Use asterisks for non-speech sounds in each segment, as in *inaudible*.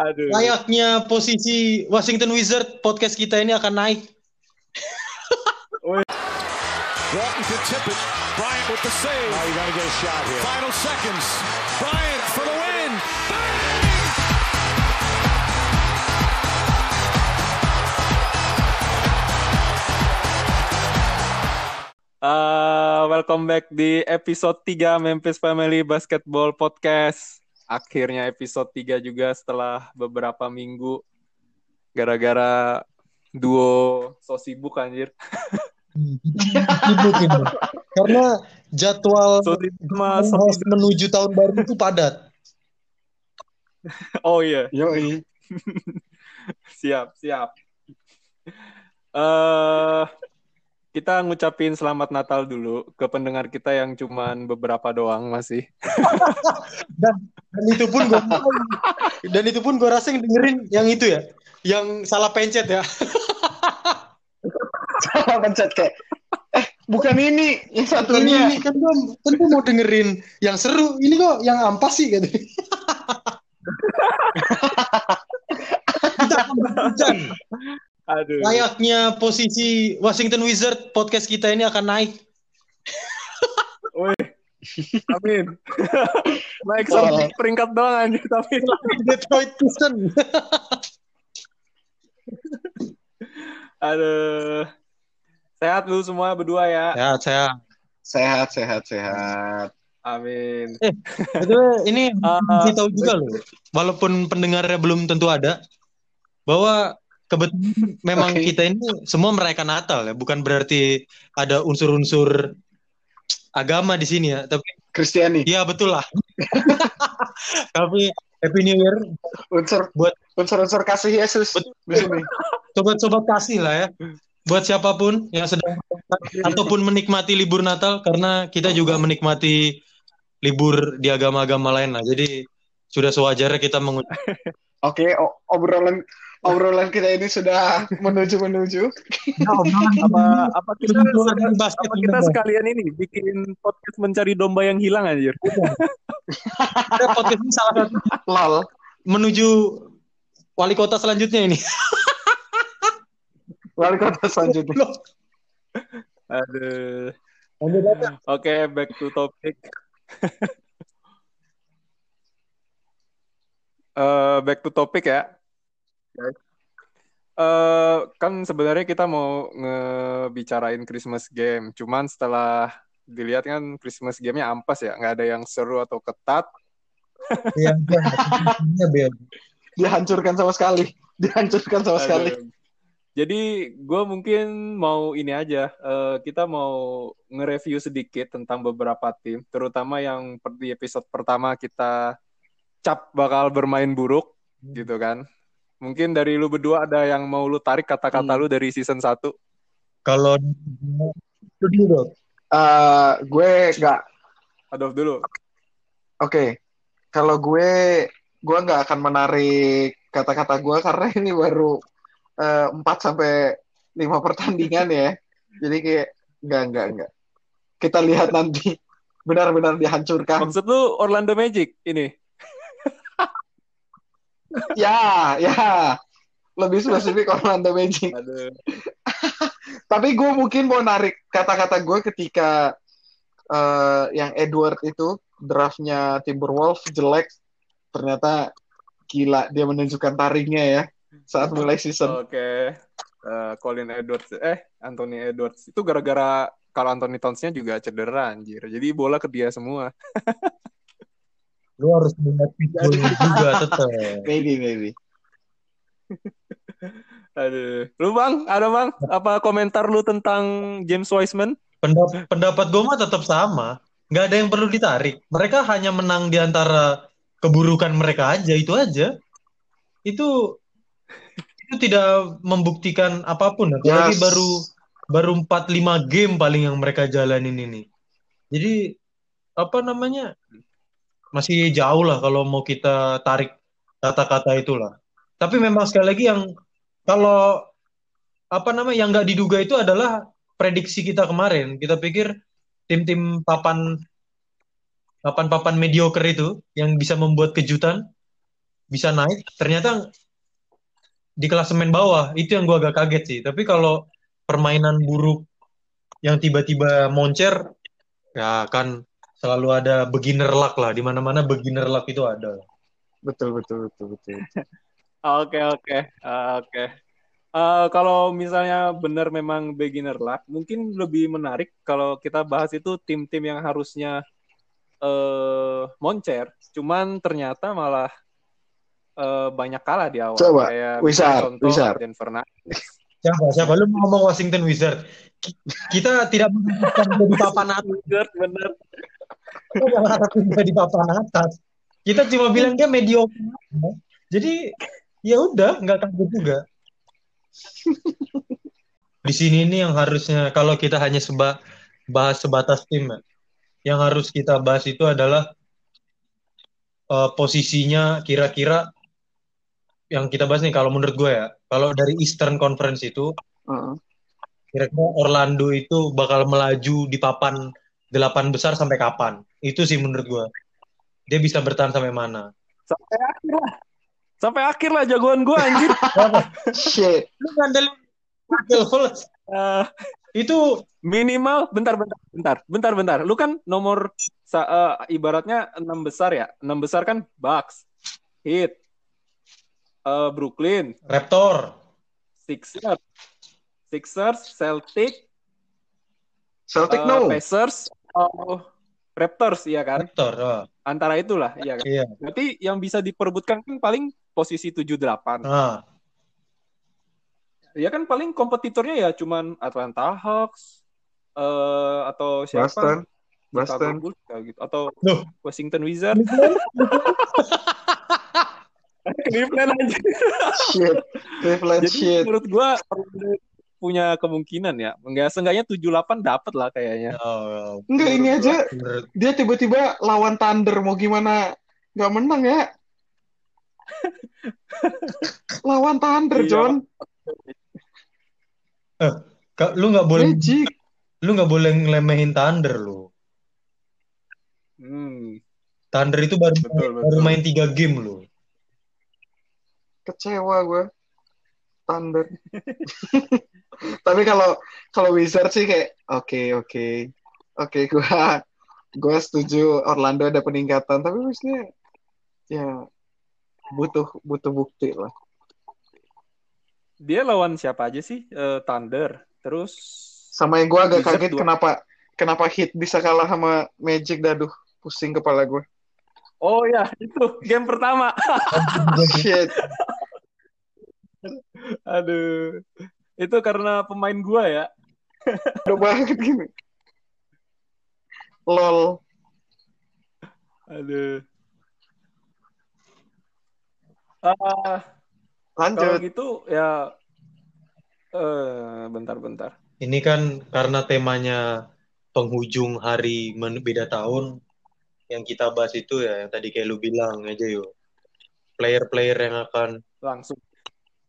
Aduh. Layaknya posisi Washington Wizard podcast kita ini akan naik. *laughs* Walton can tip it. Bryant with the save. Now you got to get a shot here. Final seconds. Bryant for the win. Bang! Uh, welcome back di episode 3 Memphis Family Basketball Podcast. Akhirnya episode 3 juga setelah beberapa minggu gara-gara duo so sibuk anjir. Sibuk ini. Karena jadwal So sibuk sama so host menuju tahun baru itu padat. *laughs* Oh iya, Yoi. *laughs* siap, siap. Eh kita ngucapin selamat Natal dulu ke pendengar kita yang cuman beberapa doang masih. *laughs* Dan, dan itu pun gue *laughs* dan itu pun gue rasa yang dengerin yang itu ya, yang salah pencet ya. *laughs* Salah pencet kayak eh bukan ini yang satunya. ini kan gue kan gua mau dengerin yang seru. Ini kok yang ampas sih gitu. Kita akan. Aduh. Layaknya posisi Washington Wizard podcast kita ini akan naik. Woi. Amin. *laughs* Naik satu peringkat doang anjir tapi Detroit Pistons. *laughs* aduh. Sehat lu semua berdua ya. Ya, saya. Sehat, sehat, sehat. Amin. Betul, ini *laughs* Ah, kasih tahu juga loh. Walaupun pendengarnya belum tentu ada, bahwa kebetulan *laughs* memang Oke. kita ini semua merayakan Natal ya, bukan berarti ada unsur-unsur agama di sini ya, tapi Kristiani. ya betul lah. *laughs* tapi Happy New Year Unsur Buat- unsur-unsur kasih Yesus Betul. *laughs* sobat-sobat kasih lah ya. Buat siapa pun yang sedang ataupun menikmati libur Natal karena kita juga menikmati libur di agama-agama lain lah. Jadi sudah sewajarnya kita mengucapkan Oke, o- obrolan obrolan kita ini sudah menuju menuju. Apa apa kita apa kita sekalian ini bikin podcast mencari domba yang hilang anjir. Kita podcast ini salah satu Lol. menuju wali kota selanjutnya ini. *laughs* Wali kota selanjutnya. Aduh. Oke, back to topic. *laughs* Eh, back to topic ya. Eh, kan sebenarnya kita mau ngebicarain Christmas game. Cuman setelah dilihat kan Christmas game-nya ampas ya, nggak ada yang seru atau ketat. Iya, iya. Dihancurkan sama sekali. Dihancurkan sama sekali. Jadi gue mungkin mau ini aja, eh, kita mau nge-review sedikit tentang beberapa tim, terutama yang per- di episode pertama kita cap bakal bermain buruk, gitu kan. Mungkin dari lu berdua ada yang mau lu tarik kata-kata Hmm. lu dari season 1? Kalau itu dulu dong. Eh, gue nggak Adolf dulu. Oke, kalau gue gue nggak akan menarik kata-kata gue karena *laughs* ini baru eh, 4 sampai 5 pertandingan ya. Jadi kayak nggak nggak nggak. Kita lihat nanti benar-benar dihancurkan. Maksud lu Orlando Magic ini? Ya, ya. Lebih spesifik Orlando Magic. Aduh. *laughs* Tapi gue mungkin mau narik kata-kata gue ketika eh, yang Edward itu draftnya Timberwolves jelek. Ternyata gila dia menunjukkan taringnya ya saat mulai season. Oke. Eh, Colin Edwards, eh Anthony Edwards itu gara-gara kalau Anthony Towns-nya juga cedera anjir. Jadi bola ke dia semua. *laughs* Lu harus melihat pitbull juga tetap. Maybe, maybe. *laughs* Aduh. Lu Bang, ada Bang? Apa komentar lu tentang James Wiseman? Pendapat, pendapat gue mah tetap sama. Nggak ada yang perlu ditarik. Mereka hanya menang di antara keburukan mereka aja, itu aja. Itu itu tidak membuktikan apa pun. Apalagi Yes. baru baru 4-5 game paling yang mereka jalanin ini. Jadi apa namanya? Masih jauh lah kalau mau kita tarik kata-kata itulah. Tapi memang sekali lagi yang kalau apa namanya yang nggak diduga itu adalah prediksi kita kemarin. Kita pikir tim-tim papan papan-papan mediocre itu yang bisa membuat kejutan bisa naik ternyata di klasemen bawah itu yang gua agak kaget sih tapi kalau permainan buruk yang tiba-tiba moncer ya kan selalu ada beginner luck lah di mana-mana beginner luck itu ada Betul, betul, betul, betul. *laughs* Oke oke Eh, oke. Eh, kalau misalnya benar memang beginner luck, mungkin lebih menarik kalau kita bahas itu tim-tim yang harusnya eh moncer, cuman ternyata malah eh, banyak kalah di awal. Coba, Kayak Wizard, contoh Wizard. Denver Nuggets. siapa siapa lu mau ngomong Washington Wizard Ki- kita tidak *laughs* mengharapkan dia di papan atas Wizard bener. Kita di papan atas. Kita cuma bilang dia mediocre jadi ya udah nggak kaget juga. Di sini nih yang harusnya kalau kita hanya seba, bahas sebatas tim ya, yang harus kita bahas itu adalah eh, posisinya kira-kira yang kita bahas nih kalau menurut gue ya. Kalau dari Eastern Conference itu Heeh. kira-kira Orlando itu bakal melaju di papan delapan besar sampai kapan itu sih menurut gue dia bisa bertahan sampai mana Sampai akhir lah. Sampai akhir lah jagoan gue anjir. *laughs* Shit. lu ngandelin. Eh, itu minimal bentar bentar bentar bentar bentar lu kan nomor eh, ibaratnya enam besar ya enam besar kan Bucks Heat eh, Brooklyn Raptor Sixers Sixers Celtic Celtic eh, no. Pacers oh, Raptors iya kan Raptor ah. antara itulah iya kan iya berarti yang bisa diperebutkan kan paling posisi 7-8 ah ya kan paling kompetitornya ya cuman Atlanta Hawks eh atau siapa Boston. Boston. Bulls gitu atau Loh. Washington Wizards *laughs* *laughs* Cleveland aja. Shit. Cleveland Jadi shit. menurut gua Orlando punya kemungkinan ya. Enggak seenggaknya 78 dapat lah kayaknya. Oh, Enggak ini aja dia tiba-tiba lawan Thunder mau gimana? Nggak menang ya. *laughs* Lawan Thunder Iya. John. Ka- lu nggak boleh Magic. lu nggak boleh ngelemehin Thunder lu. Hmm, Thunder itu baru betul baru betul. main tiga game lu. Kecewa gue Thunder tapi kalau kalau Wizard sih kayak oke oke oke *laughs* gue gue setuju Orlando ada peningkatan tapi maksudnya ya butuh butuh bukti lah Dia lawan siapa aja sih? Eh, Thunder. Terus sama yang gue agak Wizard kaget dua. kenapa kenapa Heat bisa kalah sama Magic daduh pusing kepala gue Oh ya, itu game pertama. *laughs* shit Aduh. Itu karena pemain gua ya. udah banget gini lol Aduh. Ah, kalau lanjut gitu ya eh bentar-bentar. ini kan karena temanya penghujung hari men- beda tahun yang kita bahas itu ya yang tadi kayak lu bilang aja yuk player-player yang akan Langsung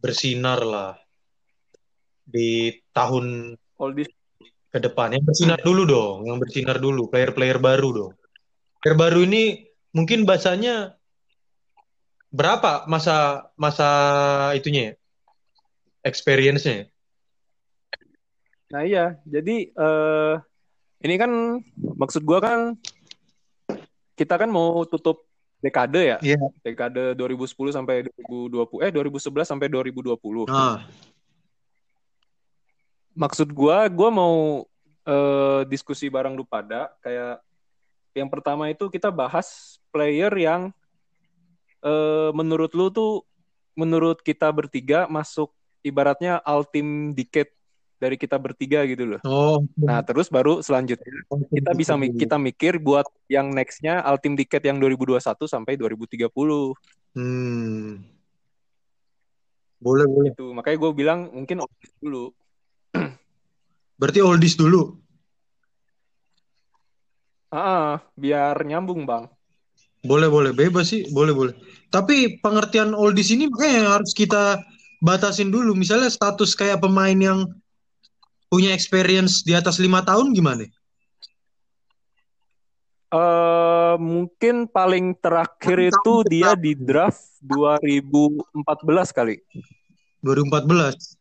bersinar lah di tahun ke depan. Yang bersinar dulu dong, yang bersinar dulu, player-player baru dong. Player baru ini mungkin bahasanya berapa masa masa itunya ya? Experience-nya. ya? Nah iya, jadi eh ini kan maksud gua kan kita kan mau tutup dekade ya, Iya. dekade 2010 sampai 2020 eh 2011 sampai 2020. Ah, Maksud gua gua mau eh diskusi bareng lu pada kayak yang pertama itu kita bahas player yang eh menurut lu tuh menurut kita bertiga masuk ibaratnya ultimate decade dari kita bertiga gitu loh. oh, Nah, terus baru selanjutnya kita bisa kita mikir buat yang nextnya Ultimate Decade yang 2021 sampai 2030 Hmm. Boleh, boleh. itu makanya gue bilang mungkin oldies dulu *clears throat* Berarti oldies dulu. ah biar nyambung bang Boleh, boleh. Bebas sih, boleh, boleh. Tapi pengertian oldies ini makanya harus kita batasin dulu. Misalnya status kayak pemain yang punya experience di atas lima tahun gimana? eh Eh, mungkin paling terakhir itu dia di draft 2014 kali. 2014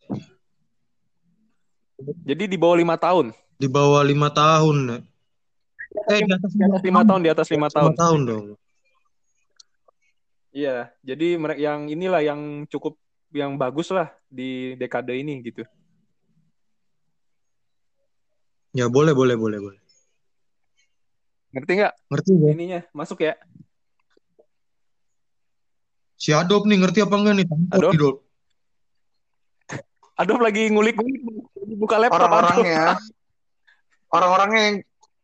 Jadi di bawah lima tahun. di bawah lima tahun. Eh di atas Di atas lima tahun, di atas lima tahun. Lima tahun dong. Iya, jadi mereka yang inilah yang cukup yang bagus lah di dekade ini gitu. Ya boleh boleh boleh boleh. Ngerti nggak Ngerti ya? ininya? Masuk ya? Si Adop nih ngerti apa enggak nih? Adop? nih, Dop. Aduh lagi ngulik-ngulik buka laptop. Orang-orangnya, orang-orangnya yang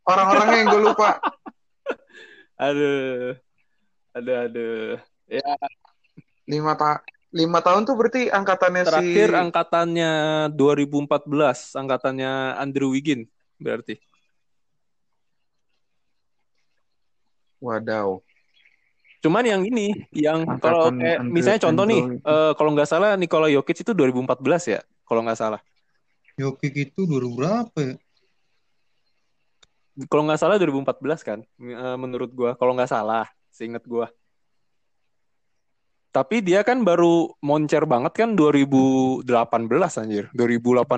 orang-orangnya yang gue lupa. *laughs* Aduh. Aduh, aduh. Ya, Lima ta lima tahun tuh berarti angkatannya terakhir si angkatannya 2014, angkatannya Andrew Wiggin berarti. Wadaw. Cuman yang ini, yang Angkatan kalau kayak Andrew- misalnya contoh nih, eh, kalau nggak salah Nikola Jokic itu 2014 ya, kalau nggak salah. Jokic itu dulu berapa ya? Kalau nggak salah 2014 kan, eh, menurut gua. Kalau nggak salah, seingat gua. Tapi dia kan baru moncer banget kan 2018 anjir. 2018,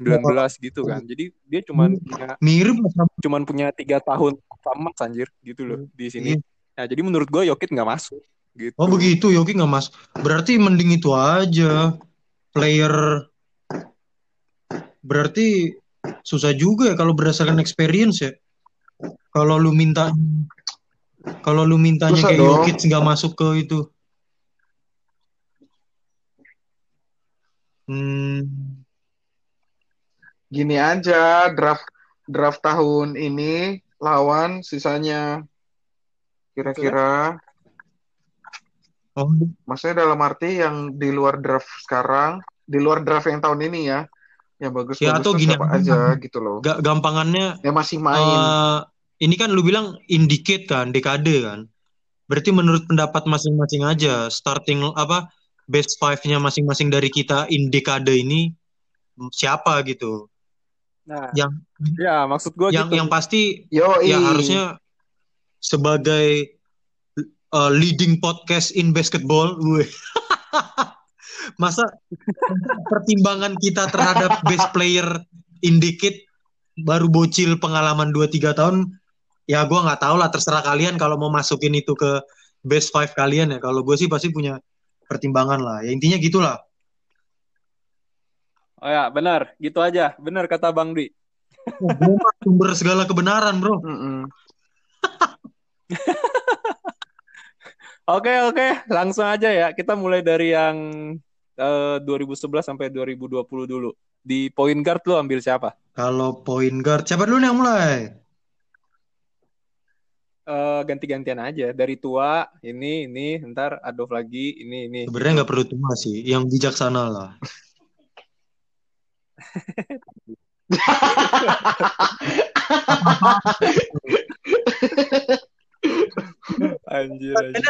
19 gitu kan. Jadi dia cuman punya Mirip cuman punya tiga tahun sama anjir gitu loh di sini. Iya. Nah, jadi menurut gua Jokic nggak masuk gitu. Oh begitu Yoki nggak mas. Berarti mending itu aja. Player berarti susah juga ya kalau berdasarkan experience ya. Kalau lu minta kalau lu mintanya Susah kayak. Jokic nggak masuk ke itu. Hmm, Gini aja draft draft tahun ini lawan sisanya kira-kira oh, maksudnya dalam arti yang di luar draft sekarang, di luar draft yang tahun ini ya, yang bagus-bagus Ya, atau gini siapa aja. gitu loh. ga- gampangannya Yang masih main. eh, ini kan lu bilang indicate kan, dekade kan. Berarti menurut pendapat masing-masing aja starting apa best five-nya masing-masing dari kita in dekade ini siapa gitu. Nah, Yang ya maksud gua yang gitu. yang pasti Yo, ya harusnya sebagai uh, leading podcast in basketball, gue. *laughs* Masa pertimbangan kita terhadap best player indicate baru bocil pengalaman 2-3 tahun ya gue nggak tahu lah terserah kalian kalau mau masukin itu ke best five kalian ya kalau gue sih pasti punya pertimbangan lah ya intinya gitulah Oh ya, benar. Gitu aja. Benar kata Bang Dwi. oh, sumber segala kebenaran bro Mm-mm. *laughs* Oke, oke. Langsung aja ya. Kita mulai dari yang eh, 2011 sampai 2020 dulu. Di point guard lu ambil siapa? kalau point guard siapa dulu nih yang mulai Eh, ganti-gantian aja. Dari tua, ini, ini, ntar Adolf lagi, ini, ini. sebenarnya nggak perlu tua sih yang bijaksana lah Anjir, anjir.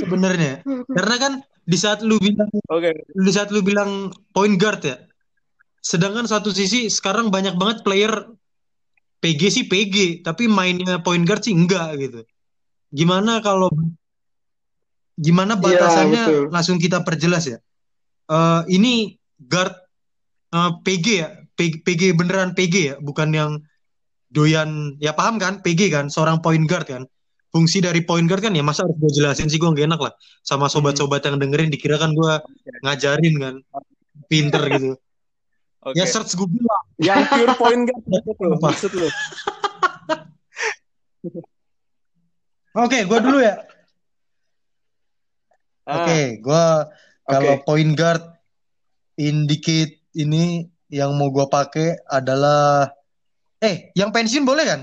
sebenarnya karena kan di saat lu bilang Oke. di saat lu bilang point guard ya sedangkan satu sisi sekarang banyak banget player PG sih PG tapi mainnya point guard sih enggak gitu. Gimana kalau gimana Iya, batasannya betul. langsung kita perjelas ya? Eh, ini guard eh, PG ya? PG, PG beneran PG ya? Bukan yang doyan ya paham kan? PG kan seorang point guard kan. Fungsi dari point guard kan ya masa harus gue jelasin sih gue gak enak lah sama sobat-sobat yang dengerin. Dikira kan gue ngajarin kan. Pinter gitu Oke. ya search Google lah Yang pure point guard *laughs* maksud lu. Maksud lu. *laughs* oke gue dulu ya Ah, oke gue kalau Oke. point guard indicate ini yang mau gue pakai adalah eh yang pensiun boleh kan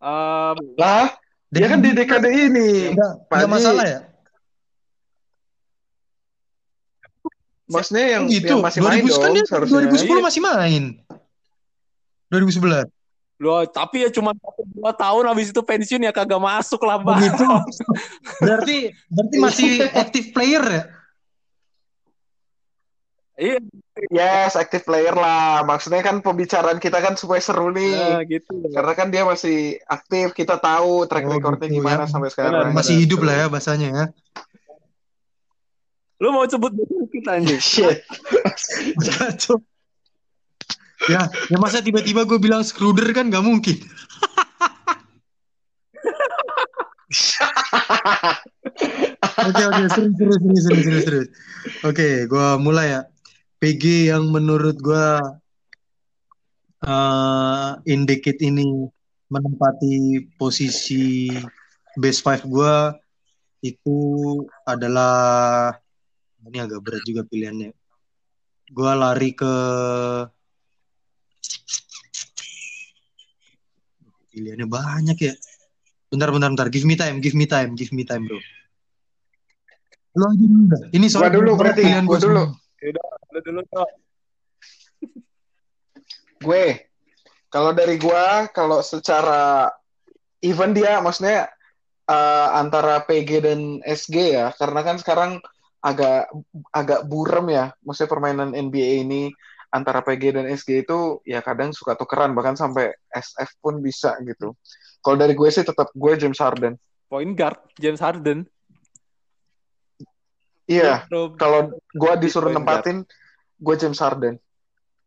em, Lah, dia kan di dekade ini. Enggak, enggak masalah ya? Maksudnya yang, Oh gitu. yang masih main 2000 kan dong dia seharusnya. 2010 Iya. masih main. 2011. Loh, tapi ya cuma satu dua tahun habis itu pensiun ya kagak masuk lah, Bang. Begitu. Berarti berarti masih active player ya? Iya, Yes, active player lah. Maksudnya kan pembicaraan kita kan supaya seru nih. gitu. Karena kan dia masih aktif, kita tahu track Oh, recordnya gitu, gimana ya. sampai sekarang. Masih hidup lah ya bahasanya ya. Lu mau sebut kita anjing? *laughs* Shit. Ya, ya masa tiba-tiba gue bilang Skruder kan nggak mungkin. Oke oke serius serius serius serius serius serius. Oke, gue mulai ya. PG yang menurut gue uh, Indicate ini menempati posisi base five gue itu adalah ini agak berat juga pilihannya. Gue lari ke pilihannya banyak ya. Bentar bentar bentar. Give me time, give me time, give me time bro. Lu aja dulu dah. Ini Gua soal dulu berarti, pilihan gua dulu. Lu dulu. Gue, kalau dari gua, kalau secara even dia, maksudnya eh, antara PG dan SG ya, karena kan sekarang agak agak burem ya, maksudnya permainan NBA ini antara PG dan SG itu ya kadang suka tukeran, bahkan sampai SF pun bisa gitu. Kalau dari gue sih tetap gue James Harden. Point guard James Harden. Iya, Bro, kalau gue disuruh nempatin, gue James Harden.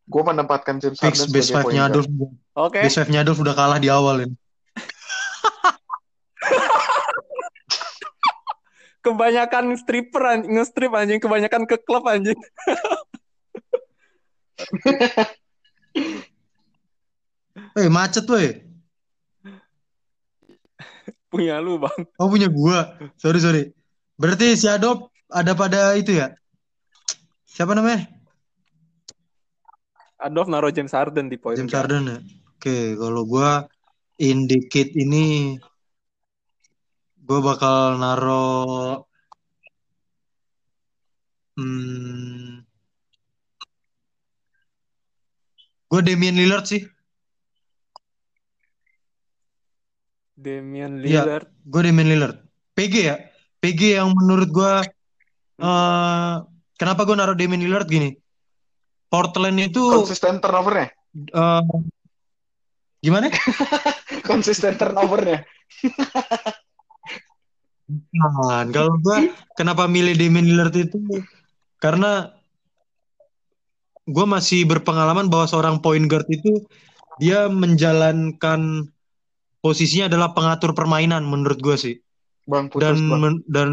Gue menempatkan James Fix Harden base sebagai five point nya guard. Adolf. Oke. Base five nya Adolf udah kalah di awal ini. Kebanyakan stripper anjing, nge-strip anjing, kebanyakan ke klub anjing. *laughs* Eh macet weh. Punya lu, Bang. Oh punya gua. Sorry sorry. Berarti si Adolf ada pada itu ya? Siapa namanya? Adolf naruh James Harden di point James guard. Harden ya. Oke, kalau gua indicate ini gua bakal naro hmm, gua Damian Lillard sih. Damian Iya. Lillard. Gue Damian Lillard. PG ya. PG yang menurut gue eh kenapa gue naruh Damian Lillard gini? Portland itu Konsisten turnovernya, eh, gimana? *laughs* konsisten turnovernya. *laughs* Nah, kalau gue kenapa milih Damian Lillard itu karena gue masih berpengalaman bahwa seorang point guard itu dia menjalankan posisinya adalah pengatur permainan menurut gue sih. Bang putus dan bang. men- dan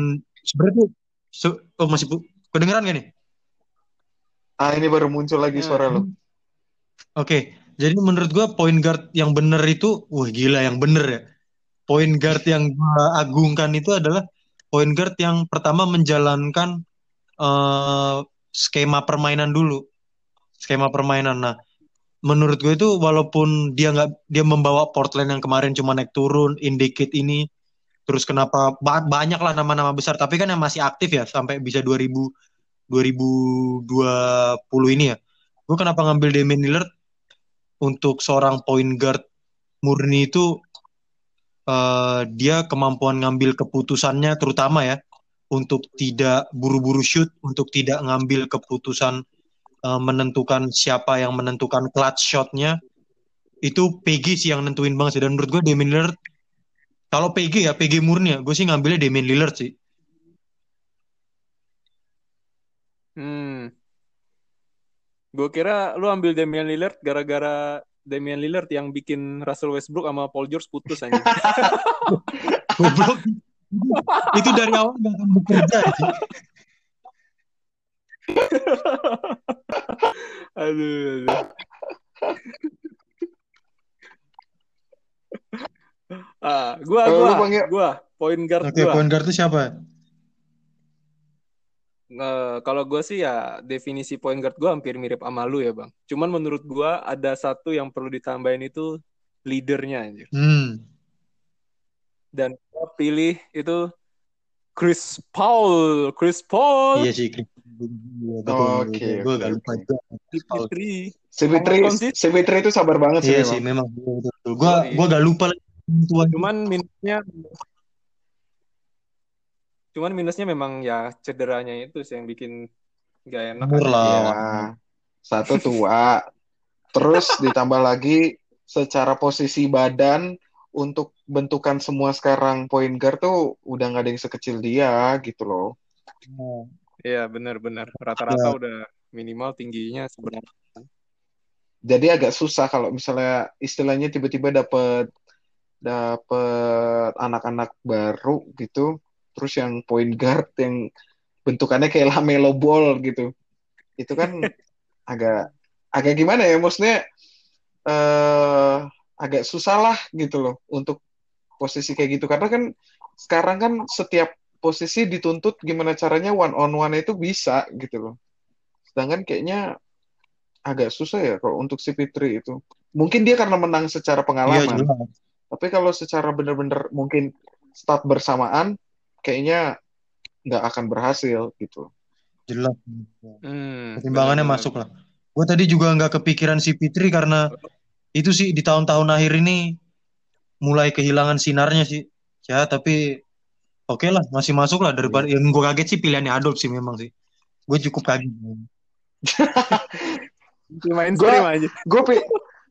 sebenarnya se- oh masih kedengeran gak nih? Ah ini baru muncul lagi Ya. suara lu. Oke, jadi menurut gua point guard yang bener itu, wah gila yang bener ya. Point guard yang gua agungkan itu adalah point guard yang pertama menjalankan eh, skema permainan dulu, skema permainan. Nah, menurut gue itu walaupun dia nggak dia membawa Portland yang kemarin cuma naik turun, indicate ini, terus kenapa ba- banyak lah nama-nama besar, tapi kan yang masih aktif ya sampai bisa 2000 2020 ini ya. Gue kenapa ngambil Damian Lillard untuk seorang point guard murni itu eh, dia kemampuan ngambil keputusannya terutama ya untuk tidak buru-buru shoot, untuk tidak ngambil keputusan eh, menentukan siapa yang menentukan clutch shotnya. Itu PG sih yang nentuin banget sih. Dan menurut gue Damian Lillard kalau PG ya PG murni ya. Gue sih ngambilnya Damian Lillard sih. Hmm. Gue kira lu ambil Damian Lillard gara-gara Damian Lillard yang bikin Russell Westbrook sama Paul George putus anjing. *laughs* goblok itu dari awal gak akan bekerja *laughs* aduh, aduh. Ah, gua gua gua point guard oke gua. point guard itu siapa Eh, kalau gue sih ya definisi point guard gue hampir mirip sama lu ya bang. Cuman menurut gue ada satu yang perlu ditambahin itu leadernya anjir. hmm Dan gue pilih itu Chris Paul, Chris Paul, Iya sih, Iya. Oke, gue gak lupa oke. juga. CP3. CP3, Konsisten. CP3 itu sabar banget sih Iya memang. sih, memang. Gue gue gak lupa lagi. Cuman minusnya Cuman minusnya memang ya cederanya itu sih yang bikin Gak enak. Umur lah. Ya, satu tua. Terus ditambah lagi secara posisi badan untuk bentukan semua sekarang point guard tuh udah nggak ada yang sekecil dia gitu loh. Iya benar-benar. Rata-rata Ya. udah minimal tingginya sebenarnya. Jadi agak susah kalau misalnya istilahnya tiba-tiba dapet dapet anak-anak baru gitu, terus yang point guard yang bentukannya kayak lamelo ball gitu, itu kan *laughs* agak agak gimana ya, maksudnya eh agak susah lah gitu loh untuk posisi kayak gitu karena kan sekarang kan setiap posisi dituntut gimana caranya one on one itu bisa gitu loh. Sedangkan kayaknya agak susah ya kalau untuk si Fitri itu. Mungkin dia karena menang secara Iya pengalaman. jelas. Tapi kalau secara bener-bener mungkin start bersamaan, kayaknya nggak akan berhasil gitu. Jelas. Hmm, Pertimbangannya benar-benar. masuk lah. Gue tadi juga nggak kepikiran si Fitri karena itu sih di tahun-tahun akhir ini mulai kehilangan sinarnya sih. Ya tapi oke lah masih masuk lah daripada yang gue kaget sih pilihannya Adolf sih memang sih. Gue cukup kaget. Mainstream aja. Gue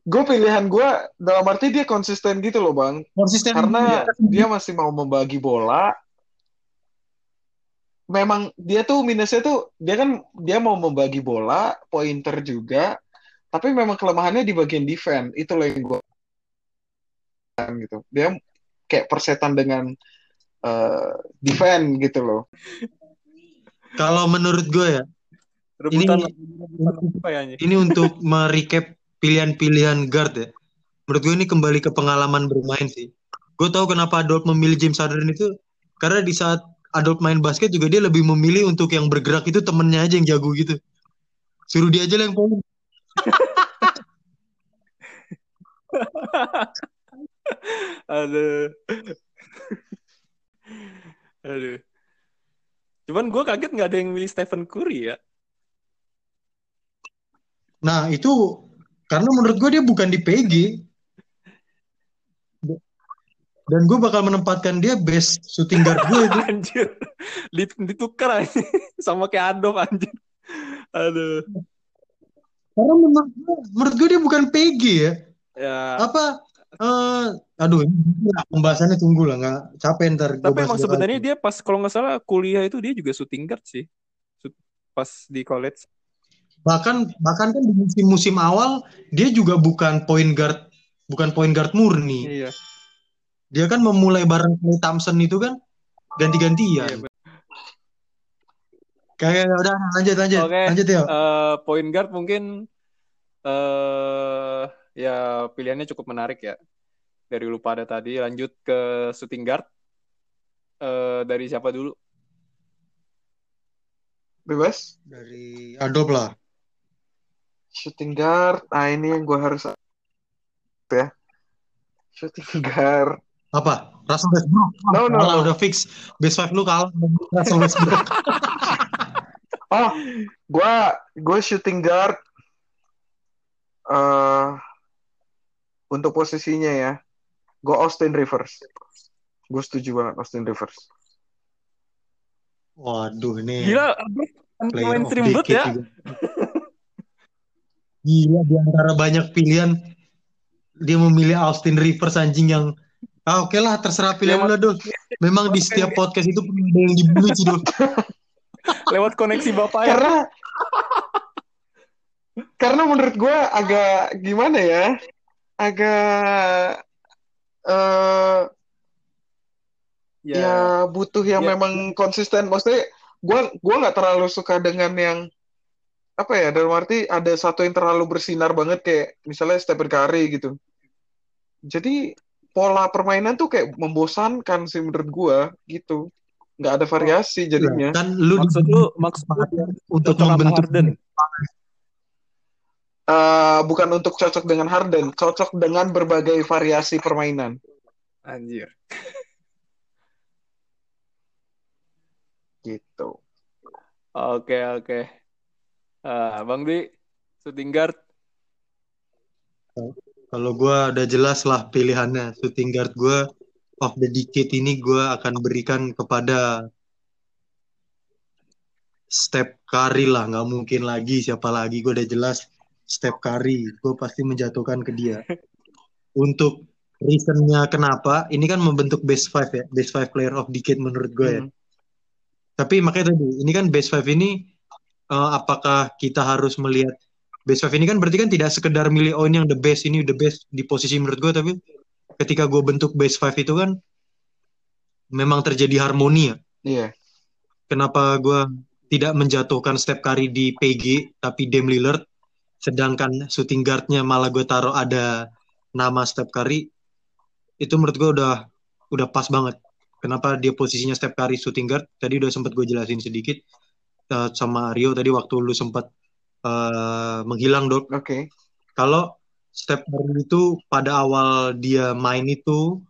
gue pilihan gue dalam arti dia konsisten gitu loh bang, Konsisten karena dia. dia masih mau membagi bola. Memang dia tuh minusnya tuh dia kan dia mau membagi bola, pointer juga, tapi memang kelemahannya di bagian defense. Itu loh yang gue gitu. Dia kayak persetan dengan eh, defense gitu loh. Kalau menurut gue ya Rebutan Ini- apa ya ini untuk merecap pilihan-pilihan guard ya. Menurut gue ini kembali ke pengalaman bermain sih. Gue tahu kenapa Adolf memilih James Harden itu karena di saat Adolf main basket juga dia lebih memilih untuk yang bergerak itu temennya aja yang jago gitu. Suruh dia aja lah yang poin. *laughs* Aduh. Aduh. Cuman gue kaget nggak ada yang milih Stephen Curry ya. Nah itu karena menurut gue dia bukan di PG. Dan gue bakal menempatkan dia best shooting guard gue itu. *laughs* Anjir. Dit- Ditukar aja. *laughs* Sama kayak Adolf anjir. Aduh. Karena gue, menurut gue dia bukan PG ya. Ya. Apa? eh aduh, ini pembahasannya tunggu lah, nggak capek ntar. Tapi emang sebenarnya dia pas kalau nggak salah kuliah itu dia juga shooting guard sih. Pas di college. bahkan bahkan kan di musim-musim awal dia juga bukan point guard, bukan point guard murni. Iya. Dia kan memulai bareng Klay Thompson itu kan Iya, ganti-gantian. bener. Kayak udah lanjut lanjut Oke. lanjut ya. Eh, point guard mungkin eh ya pilihannya cukup menarik ya. Dari lu pada tadi lanjut ke shooting guard. Eh dari siapa dulu? Bebas? Dari Adolf lah. Shooting guard. Ah ini yang gue harus ya. Shooting guard. Apa? Russell Westbrook. No, no, no. udah fix. Best five lu kalah Russell Westbrook. *laughs* Oh, gue gue shooting guard. eh untuk posisinya ya, gue Austin Rivers. Gue setuju banget Austin Rivers. Waduh ini Gila, of mainstream banget ya. juga. Gila di antara banyak pilihan dia memilih Austin Rivers anjing yang ah oke lah terserah pilihan Ya, lu Dul. *laughs* Memang di setiap podcast itu pernah ada yang dibully sih Dul. *laughs* Lewat koneksi bapak ya. Karena karena menurut gue agak gimana ya, agak eh Ya. ya butuh yang Ya. memang konsisten. Maksudnya gue gua nggak terlalu suka dengan yang apa ya dalam arti ada satu yang terlalu bersinar banget kayak misalnya Stephen Curry gitu. Jadi pola permainan tuh kayak membosankan sih menurut gua gitu. Nggak ada variasi jadinya. Kan lu Maksud lu maksud untuk membentuk Harden. Eh, bukan untuk cocok dengan Harden, cocok dengan berbagai variasi permainan. Anjir. Gitu. Oke, oke. Ah, Bang Di, shooting guard. Kalau gua udah jelas lah pilihannya shooting guard gua of the decade ini gua akan berikan kepada Steph Curry lah, nggak mungkin lagi siapa lagi. Gue udah jelas Steph Curry, gue pasti menjatuhkan ke dia. Untuk reasonnya kenapa, ini kan membentuk best five ya, best five player of decade menurut gue ya. Hmm. Tapi makanya tadi, ini kan best five ini eh, apakah kita harus melihat best five ini kan berarti kan tidak sekedar milih oh ini yang the best ini the best di posisi menurut gue tapi ketika gue bentuk best five itu kan memang terjadi harmoni ya. Iya. Kenapa gue tidak menjatuhkan Steph Curry di PG tapi Dame Lillard sedangkan shooting guardnya malah gue taruh ada nama Steph Curry itu menurut gue udah udah pas banget. Kenapa dia posisinya Steph Curry shooting guard? Tadi udah sempat gue jelasin sedikit eh, sama Rio tadi waktu lu sempat eh, menghilang dok. Oke. Kalau Steph Curry itu pada awal dia main itu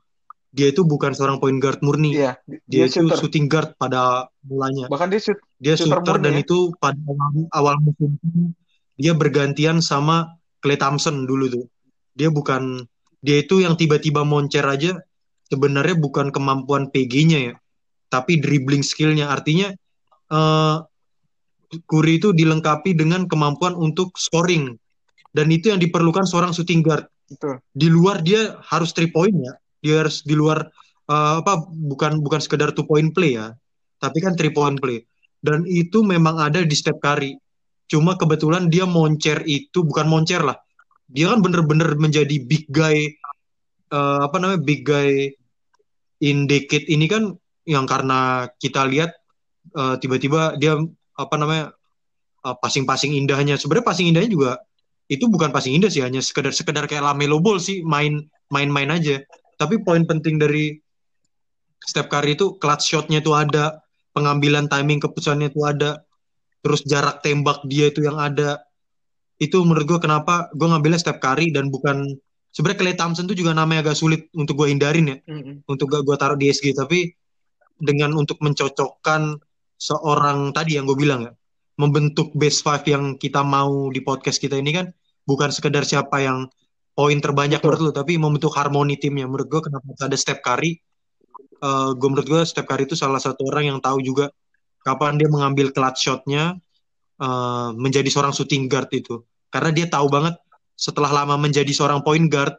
dia itu bukan seorang point guard murni. Iya. Dia, Dia itu shooter. shooting guard pada mulanya. Bahkan dia shoot. Dia shooter shooter dan ya. itu pada awal, awal musim dia bergantian sama Klay Thompson dulu tuh. Dia bukan dia itu yang tiba-tiba moncer aja sebenarnya bukan kemampuan PG-nya ya, tapi dribbling skill-nya. Artinya eh Curry itu dilengkapi dengan kemampuan untuk scoring dan itu yang diperlukan seorang shooting guard. Betul. Di luar dia harus three point ya. Dia harus di luar eh, apa bukan bukan sekedar two point play ya, tapi kan three point play. Dan itu memang ada di Steph Curry. Cuma kebetulan dia moncer itu bukan moncer lah. Dia kan bener-bener menjadi big guy eh, apa namanya big guy in decade ini kan yang karena kita lihat eh, tiba-tiba dia apa namanya eh, passing-passing indahnya. Sebenarnya passing indahnya juga itu bukan passing indah sih hanya sekedar sekedar kayak Lamelo Ball sih main main-main aja. Tapi poin penting dari Steph Curry itu clutch shotnya itu ada, pengambilan timing keputusannya itu ada, terus jarak tembak dia itu yang ada. Itu menurut gue kenapa gue ngambilnya Steph Curry dan bukan sebenarnya Klay Thompson itu juga namanya agak sulit untuk gue hindarin ya, Mm-mm. untuk gak gue taruh di SG. Tapi dengan untuk mencocokkan seorang tadi yang gue bilang ya, membentuk base five yang kita mau di podcast kita ini kan bukan sekedar siapa yang poin terbanyak Betul. menurut lu, tapi membentuk harmoni timnya. Menurut gue kenapa ada Steph Curry, eh gue menurut gue Steph Curry itu salah satu orang yang tahu juga kapan dia mengambil clutch shotnya eh, menjadi seorang shooting guard itu. Karena dia tahu banget setelah lama menjadi seorang point guard,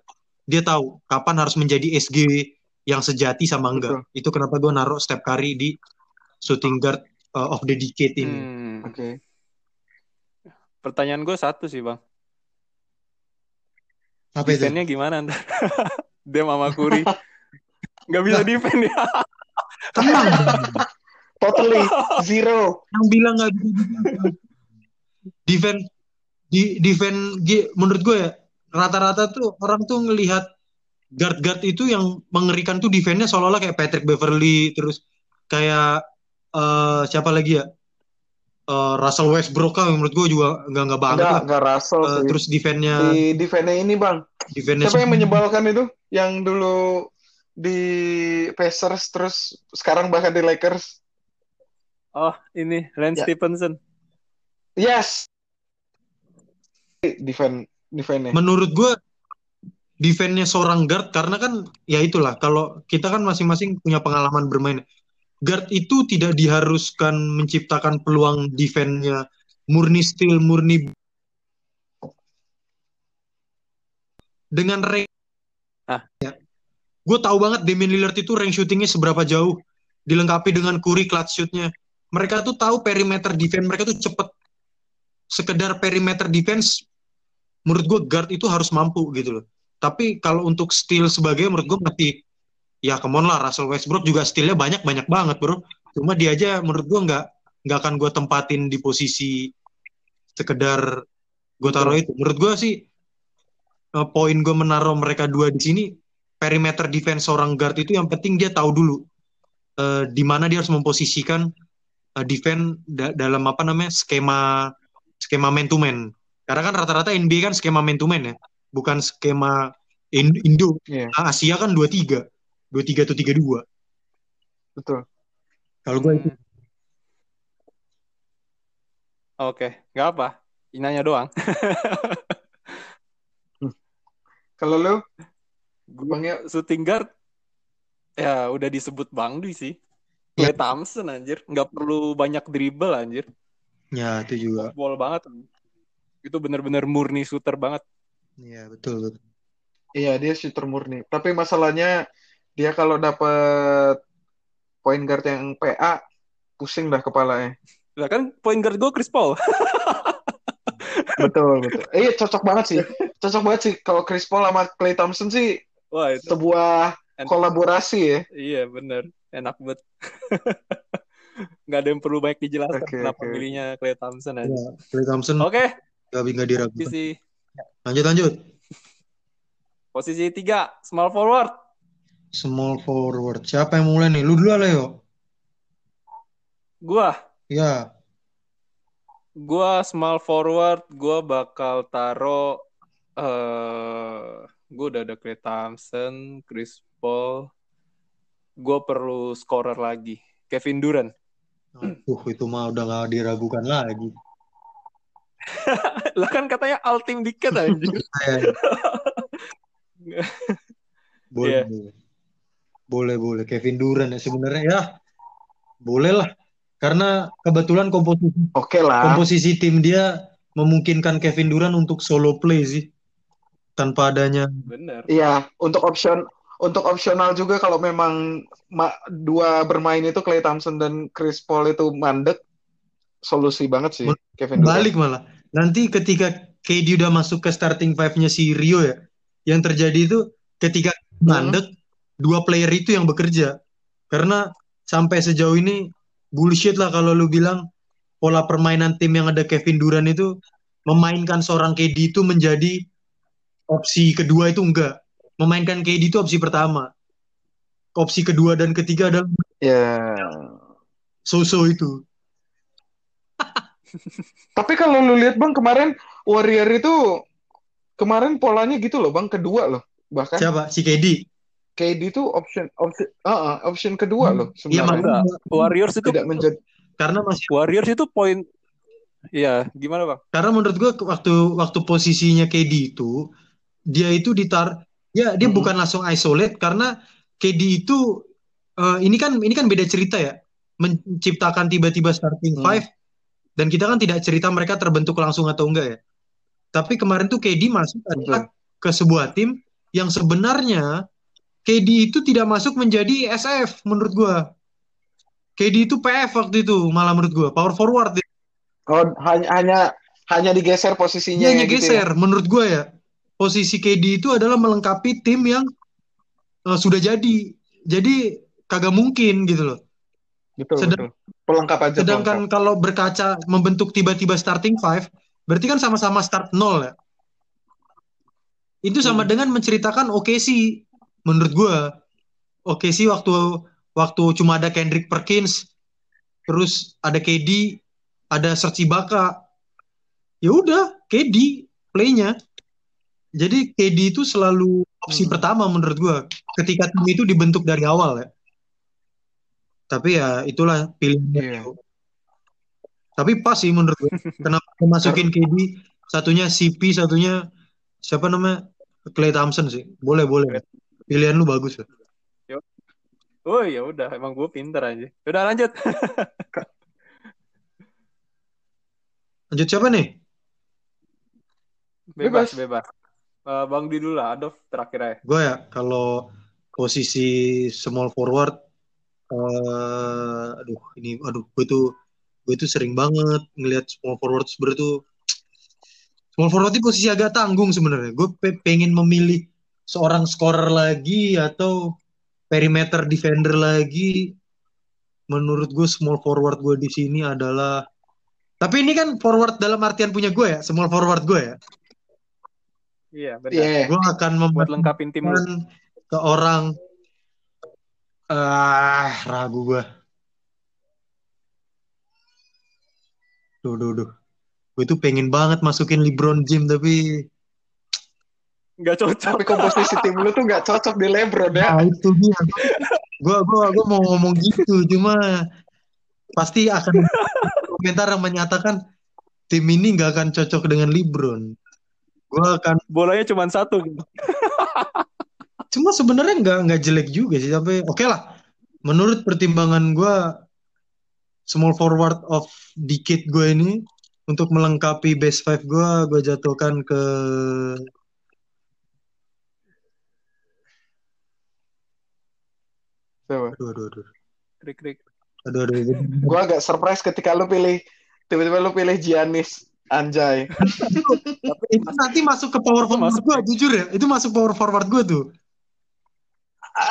dia tahu kapan harus menjadi SG yang sejati sama enggak. Itu kenapa gue naruh Steph Curry di shooting guard eh, of the decade ini. Hmm. Oke. Pertanyaan gue satu sih bang. Apa itu? Defense-nya gimana ntar? *laughs* Dia Mama Kuri. *laughs* Nggak bisa defend ya. Tenang. *laughs* Totally zero. yang bilang nggak bisa defend. defend di defend menurut gue ya rata-rata tuh orang tuh ngelihat guard-guard itu yang mengerikan tuh defense-nya seolah-olah kayak Patrick Beverly terus kayak eh, siapa lagi ya Eh, Russell Westbrook kan menurut gue juga nggak nggak banget Enggak, lah enggak Russell Eh, sih. terus defense-nya Di defense ini bang. defense-nya Siapa yang menyebalkan itu? Yang dulu di Pacers terus sekarang bahkan di Lakers. Oh ini Lance Ya. Stephenson. Yes. Defense defense menurut gue defense-nya seorang guard karena kan ya itulah kalau kita kan masing-masing punya pengalaman bermain guard itu tidak diharuskan menciptakan peluang defense-nya murni steal murni dengan rank Ah. ya. gue tahu banget Damian Lillard itu rank shootingnya seberapa jauh dilengkapi dengan Curry clutch shootnya mereka tuh tahu perimeter defense mereka tuh cepet sekedar perimeter defense menurut gue guard itu harus mampu gitu loh. Tapi kalau untuk steal sebagai menurut gue masih ya come on lah Russell Westbrook juga stealnya banyak banyak banget bro. Cuma dia aja menurut gue nggak nggak akan gue tempatin di posisi sekedar gue taruh itu. Menurut gue sih eh, poin gue menaruh mereka dua di sini perimeter defense seorang guard itu yang penting dia tahu dulu eh, di mana dia harus memposisikan eh, defense da- dalam apa namanya skema skema man to man. Karena kan rata-rata NBA kan skema man to man ya, bukan skema In- Indo. Iya. Ah, Asia kan 23. 23 atau 32. Betul. Kalau gue itu Hmm. Oke, nggak apa. Nanya doang. Kalau lu Gue Bang Yo? shooting guard ya udah disebut Bang Dwi sih. Clay Thompson anjir, nggak perlu banyak dribble anjir. Ya, itu juga. Ball banget. Itu bener-bener murni shooter banget. Iya, betul, betul. Iya, dia shooter murni. Tapi masalahnya dia kalau dapet point guard yang PA, pusing dah kepalanya. Lah kan point guard gue Chris Paul. *laughs* Betul, betul. Iya, cocok banget sih. Cocok banget sih. Kalau Chris Paul sama Klay Thompson sih Wah itu. sebuah enak. kolaborasi ya. Iya bener. Enak banget. *laughs* Nggak ada yang perlu banyak dijelaskan Oke, kenapa oke. milihnya Clay Thompson aja. Ya, Klay Thompson Oke, nggak nggak diragukan. posisi Lanjut, lanjut. posisi tiga small forward. Small forward. Siapa yang mulai nih? Lu dulu lah, yo. Gua, Ya, gua small forward, gua bakal taro eh gua udah ada Clay Thompson, Chris Paul. Gua perlu scorer lagi. Kevin Durant. Tuh, itu mah udah nggak diragukan lagi. *laughs* lah kan katanya all team dikit anjir. *laughs* Boleh, Iya. Boleh. Boleh. Kevin Durant ya sebenarnya ya. Boleh lah. Karena kebetulan komposisi Oke lah. komposisi tim dia memungkinkan Kevin Durant untuk solo play sih. Tanpa adanya Bener. Iya, untuk option untuk opsional juga kalau memang ma- dua bermain itu Klay Thompson dan Chris Paul itu mandek, solusi banget sih Kevin Durant. balik malah. Nanti ketika KD udah masuk ke starting five-nya si Rio ya, yang terjadi itu ketika mandek, dua player itu yang bekerja. Karena sampai sejauh ini bullshit lah kalau lu bilang pola permainan tim yang ada Kevin Durant itu memainkan seorang KD itu menjadi opsi kedua itu enggak. Memainkan KD itu opsi pertama. Opsi kedua dan ketiga adalah Ya. so-so itu. *laughs* Tapi kalau lu lihat Bang kemarin Warrior itu kemarin polanya gitu loh Bang, kedua loh. Bahkan Siapa? Si KD. KD itu option option uh, uh, option kedua loh Iya, sebenarnya. Enggak. Warriors itu Tidak menjadi karena masih Warriors itu poin Iya, gimana bang? Karena menurut gue waktu waktu posisinya KD itu dia itu ditar ya dia Mhm. bukan langsung isolate karena KD itu eh, ini kan ini kan beda cerita ya menciptakan tiba-tiba starting Hmm. five dan kita kan tidak cerita mereka terbentuk langsung atau enggak ya. Tapi kemarin tuh KD masuk adalah ke sebuah tim yang sebenarnya KD itu tidak masuk menjadi SF menurut gua. KD itu PF waktu itu malah menurut gua power forward oh, hanya hanya hanya digeser posisinya hanya gitu ya. geser, menurut gue ya. Posisi KD itu adalah melengkapi tim yang eh, sudah jadi. Jadi kagak mungkin gitu loh. Betul, Sedang- betul. Pelengkap aja Sedangkan pelengkap. kalau berkaca membentuk tiba-tiba starting five, berarti kan sama-sama start nol ya. Itu sama Hmm. dengan menceritakan OKC menurut gue. OKC waktu waktu cuma ada Kendrick Perkins, terus ada KD, ada Serge Ibaka. Ya udah, KD playnya. Jadi KD itu selalu opsi Hmm. pertama menurut gua ketika tim itu dibentuk dari awal ya. Tapi ya itulah pilihannya. Rio. Tapi pas sih menurut gua. Kenapa masukin KD satunya CP, satunya siapa namanya? Clay Thompson sih. Boleh, boleh. Pilihan lu bagus ya. Oh ya udah, emang gue pinter aja. Udah lanjut. *laughs* Lanjut siapa nih? Bebas, Bebas. bebas. Eh, Bang Di dulu lah, Adolf terakhir aja. Gue ya kalau posisi small forward eh aduh ini aduh gue tuh gue tuh sering banget ngelihat small forward sebenarnya tuh small forward itu posisi agak tanggung sebenarnya. Gue pe- pengen memilih seorang scorer lagi atau perimeter defender lagi. Menurut gue small forward gue di sini adalah tapi ini kan forward dalam artian punya gue ya, small forward gue ya. Iya, benar. Iya. Gue akan Buat membuat lengkapin tim lu. ke orang ah ragu gue. Duh, duh, duh. Gue tuh pengen banget masukin LeBron James tapi Nggak cocok. Tapi komposisi tim lu tuh nggak cocok di LeBron ya. nah, itu dia. Gue gua gua mau ngomong gitu cuma pasti akan komentar yang menyatakan tim ini nggak akan cocok dengan LeBron. Gue akan Bolanya cuma satu. cuma sebenarnya nggak nggak jelek juga sih tapi oke lah menurut pertimbangan gue small forward of decade gue ini untuk melengkapi base five gue, gue jatuhkan ke Coba. aduh aduh aduh Krik krik. aduh aduh, aduh. *laughs* Gue agak surprise ketika lu pilih tiba-tiba lu pilih Giannis Anjay. *laughs* itu nanti masuk ke power forward gue jujur ya itu masuk power forward gue tuh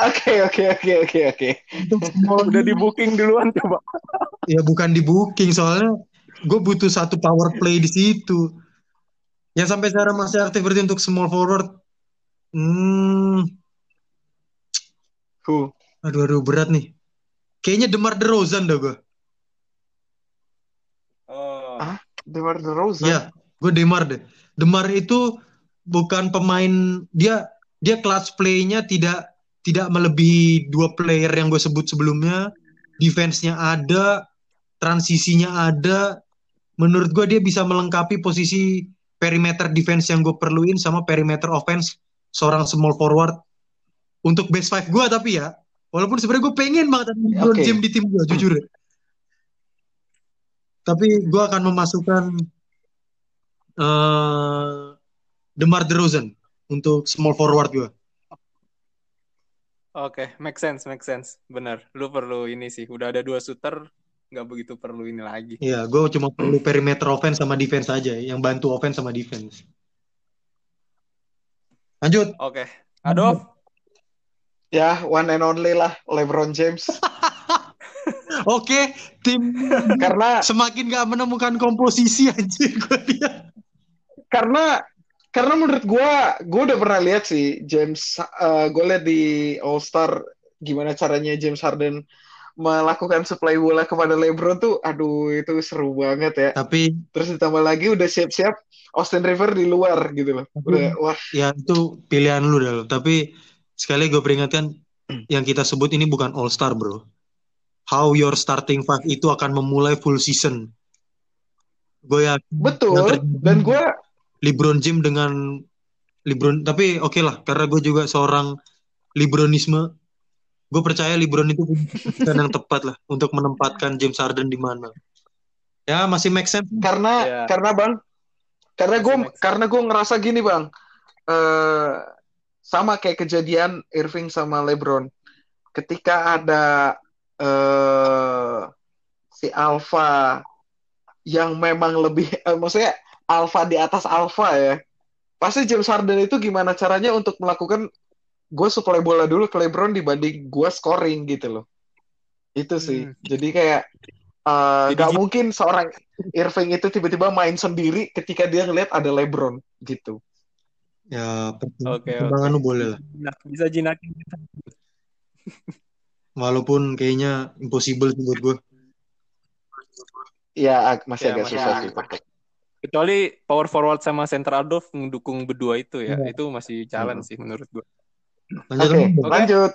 Oke oke oke oke oke. Udah di booking duluan coba. *laughs* ya bukan di booking soalnya gue butuh satu power play di situ yang sampai sekarang masih aktif berarti untuk small forward hmm Who? Aduh aduh berat nih kayaknya Demar Derozan dah gue Oh. Ah. DeMar DeRozan. ya gue Demar deh Demar itu bukan pemain dia dia clutch play-nya tidak tidak melebihi dua player yang gue sebut sebelumnya defense-nya ada transisinya ada menurut gue dia bisa melengkapi posisi perimeter defense yang gue perluin sama perimeter offense seorang small forward untuk base five gue tapi ya walaupun sebenarnya gue pengen banget ada LeBron. James di tim gue jujur ya. tapi gue akan memasukkan eh DeMar DeRozan untuk small forward gue Oke, make sense, make sense. Bener. Lu perlu ini sih. Udah ada dua shooter, nggak begitu perlu ini lagi. Iya, gue cuma perlu perimeter offense sama defense aja, yang bantu offense sama defense. Lanjut. Oke. Adolf, Ya, one and only lah LeBron James. *laughs* Oke, tim karena semakin gak menemukan komposisi aja gue lihat. karena karena menurut gua gua udah pernah lihat sih James eh gue lihat di All Star gimana caranya James Harden melakukan supply bola kepada LeBron tuh aduh itu seru banget ya Tapi terus ditambah lagi udah siap-siap Austin River di luar gitu loh udah wah ya itu pilihan lu dah. Tapi sekali gue peringatkan, *clears throat* yang kita sebut ini bukan All Star bro. How your starting five itu akan memulai full season. Gue yakin betul dan gua LeBron James dengan LeBron tapi oke lah karena gue juga seorang LeBronisme gue percaya LeBron itu keputusan yang tepat lah untuk menempatkan James Harden di mana ya masih make sense karena Iya. karena bang karena gue karena gue ngerasa gini bang eh sama kayak kejadian Irving sama LeBron ketika ada eh si Alpha yang memang lebih *laughs* eh, maksudnya Alpha di atas Alpha ya pasti James Harden itu gimana caranya untuk melakukan gue supply bola dulu ke LeBron dibanding gue scoring gitu loh itu sih Hmm. jadi kayak eh, Jadi gitu. mungkin seorang Irving itu tiba-tiba main sendiri ketika dia ngeliat ada LeBron gitu ya Oke, pertimbangan lu boleh lah Nah, bisa jinakin. walaupun kayaknya impossible sih buat gue ya masih Ya, agak masih susah sih. Kecuali power forward sama center Adolf mendukung berdua itu ya. Iya. Itu masih challenge sih menurut gue. lanjut Bang. Oke. lanjut.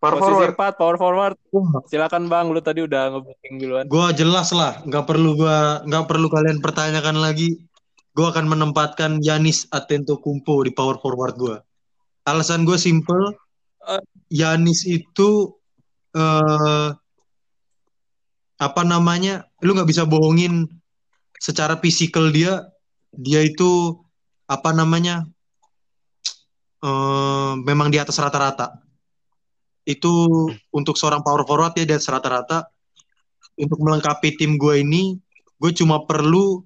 Power Posisi forward. 4, power forward. Silakan Bang, lu tadi udah nge-booking duluan. Gua jelas lah, nggak perlu gua nggak perlu kalian pertanyakan lagi. Gua akan menempatkan Yanis Antetokounmpo di power forward gua. Alasan gue simple, Eh. Yanis itu eh apa namanya? Lu nggak bisa bohongin secara fisikal dia, dia itu apa namanya? eh memang di atas rata-rata. Itu untuk seorang power forward dia di atas rata-rata untuk melengkapi tim gue ini, gue cuma perlu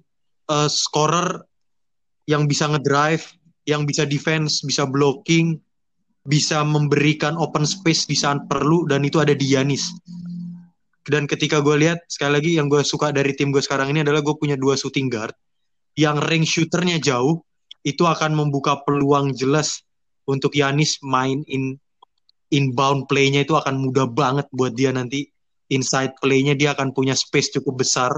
eh, scorer yang bisa ngedrive, yang bisa defense, bisa blocking, bisa memberikan open space di saat perlu, dan itu ada di Yanis. Dan ketika gue lihat, sekali lagi yang gue suka dari tim gue sekarang ini adalah gue punya dua shooting guard, yang range shooternya jauh, itu akan membuka peluang jelas untuk Yanis main in inbound play-nya itu akan mudah banget buat dia nanti inside play-nya dia akan punya space cukup besar.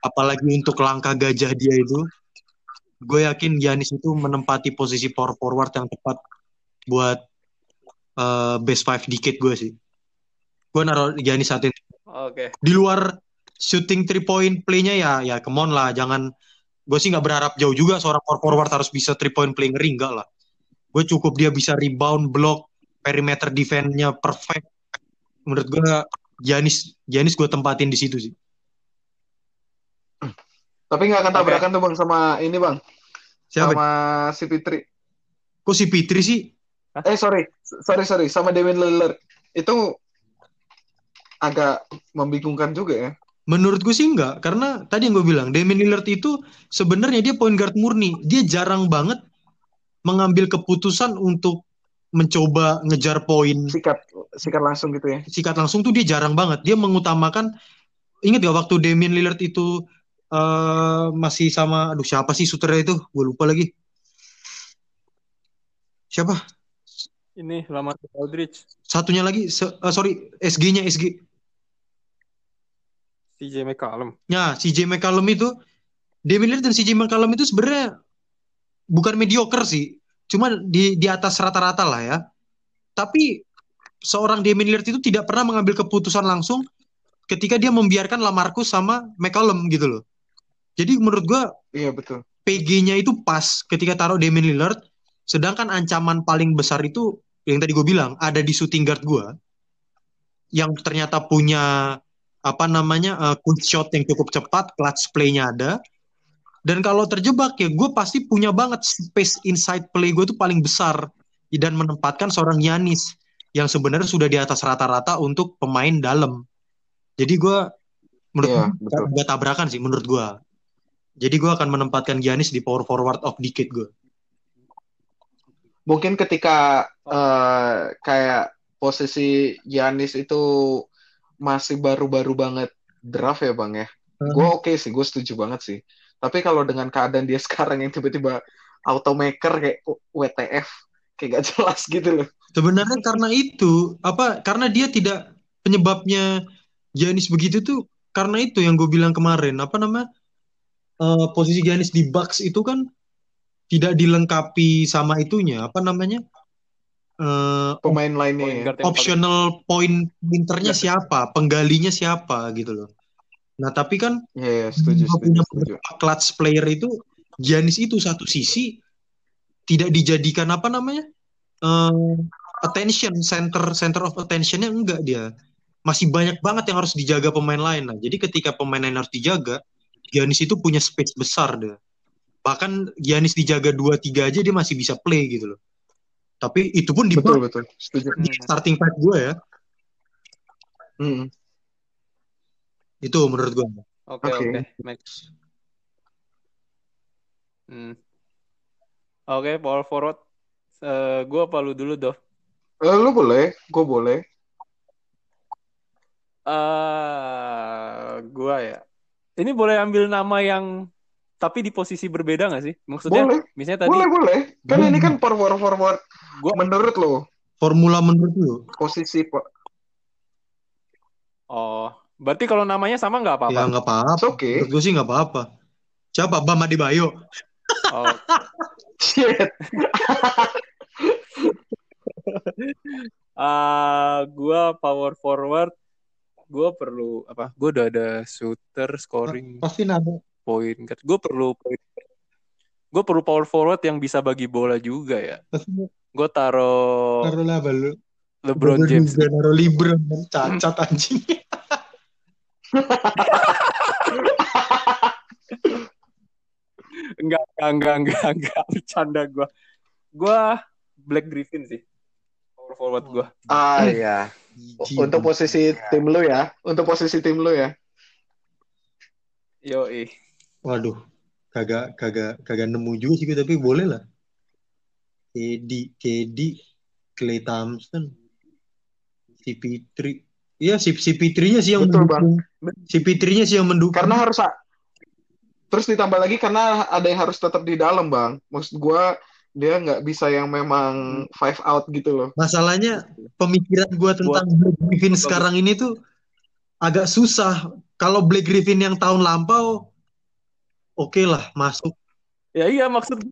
Apalagi untuk langkah gajah dia itu. Gue yakin Giannis itu menempati posisi power forward yang tepat buat eh, best five decade gue sih. Gue naruh Giannis saat ini. Oke. Di luar shooting three point play-nya ya ya come on lah jangan gue sih nggak berharap jauh juga seorang power forward harus bisa three point play ngeri enggak lah. Gue cukup dia bisa rebound, block, perimeter defense-nya perfect. Menurut gue Giannis Giannis gue tempatin di situ sih. Tapi nggak akan tabrakan tuh bang sama ini bang, Siapa? sama si Fitri. Kok si Fitri sih? Eh sorry, sorry sorry, sama Damian Lillard itu agak membingungkan juga ya. Menurut gue sih enggak, karena tadi yang gue bilang, Damian Lillard itu sebenarnya dia point guard murni. Dia jarang banget mengambil keputusan untuk mencoba ngejar poin Sikat sikat langsung gitu ya. sikat langsung tuh dia jarang banget. Dia mengutamakan, ingat gak waktu Damian Lillard itu eh, masih sama, aduh siapa sih suternya itu? Gue lupa lagi. Siapa? Ini lama Aldridge, Satunya lagi, se- eh, sorry, SG-nya SG. CJ McCollum. Nah, CJ McCollum itu, Damian Lillard dan CJ McCollum itu sebenarnya bukan mediocre sih, cuma di di atas rata-rata lah ya. Tapi seorang Damian Lillard itu tidak pernah mengambil keputusan langsung ketika dia membiarkan Lamarcus sama McCollum gitu loh. Jadi menurut gua Iya betul. PG-nya itu pas ketika taruh Damian Lillard, sedangkan ancaman paling besar itu yang tadi gue bilang ada di shooting guard gua yang ternyata punya apa namanya eh, quick shot yang cukup cepat, clutch play-nya ada. Dan kalau terjebak ya gue pasti punya banget space inside play gue tuh paling besar dan menempatkan seorang Yanis yang sebenarnya sudah di atas rata-rata untuk pemain dalam. Jadi gue menurut gua betul. agak tabrakan sih menurut gue. Jadi gue akan menempatkan Giannis di power forward of decade gue. Mungkin ketika eh, kayak posisi Giannis itu masih baru-baru banget draft ya bang ya. Gue oke sih, gue setuju banget sih. Tapi kalau dengan keadaan dia *laughs* sekarang yang tiba-tiba automaker kayak WTF, kayak gak jelas gitu loh. Sebenarnya karena itu apa? Karena dia tidak penyebabnya Giannis begitu tuh karena itu yang gue bilang kemarin apa nama eh, posisi Giannis di Bucks itu kan tidak dilengkapi sama itunya apa namanya Eh, Pemain lainnya Point ya. optional point pinternya Iya. siapa, penggalinya siapa gitu loh. Nah tapi kan Iya, iya, setuju, setuju, punya setuju. beberapa clutch player itu Giannis itu satu sisi tidak dijadikan apa namanya eh, attention center center of attentionnya enggak dia masih banyak banget yang harus dijaga pemain lain lah jadi ketika pemain lain harus dijaga Giannis itu punya space besar deh bahkan Giannis dijaga dua tiga aja dia masih bisa play gitu loh tapi itu pun di, Betul, betul. Setuju. di starting five gue ya Mm. itu menurut gue Oke Oke. oke Max. Hmm. Oke power forward. Eh gue apa lu dulu doh? Eh, lu boleh, gue boleh. Eh gua ya. Ini boleh ambil nama yang tapi di posisi berbeda nggak sih? Maksudnya Boleh, misalnya tadi boleh, boleh. Kan ini kan forward forward. Gua- Menurut lo formula menurut lu posisi po- oh, berarti kalau namanya sama nggak apa-apa? ya nggak apa-apa It's okay. menurut gue sih nggak apa-apa siapa Bam Adebayo Oh, *laughs* Shit. *laughs* ah, gua power forward. Gua perlu apa? Gua udah ada shooter, scoring, pasti nada point guard. Gua perlu. Gua perlu power forward yang bisa bagi bola juga ya. pasti Gue taruh taruh lah lu LeBron James. juga naruh Libra cacat anjing Enggak, *laughs* enggak, enggak, enggak, enggak. Bercanda gue. Gue Black Griffin sih. Power forward gue. Ah iya. Untuk posisi tim lu ya. Untuk posisi tim lu ya. Yo, waduh kagak kagak kagak nemu juga sih gue, tapi boleh lah KD KD Clay Thompson si Pitri Iya si si Pitrinya sih yang Betul, mendukung si Pitrinya sih yang mendukung Karena harus terus ditambah lagi karena ada yang harus tetap di dalam, Bang. Maksud gua dia nggak bisa yang memang five out gitu loh. masalahnya pemikiran gue tentang Blake Griffin Bagus. sekarang ini tuh agak susah kalau Blake Griffin yang tahun lampau oke lah masuk Ya iya maksud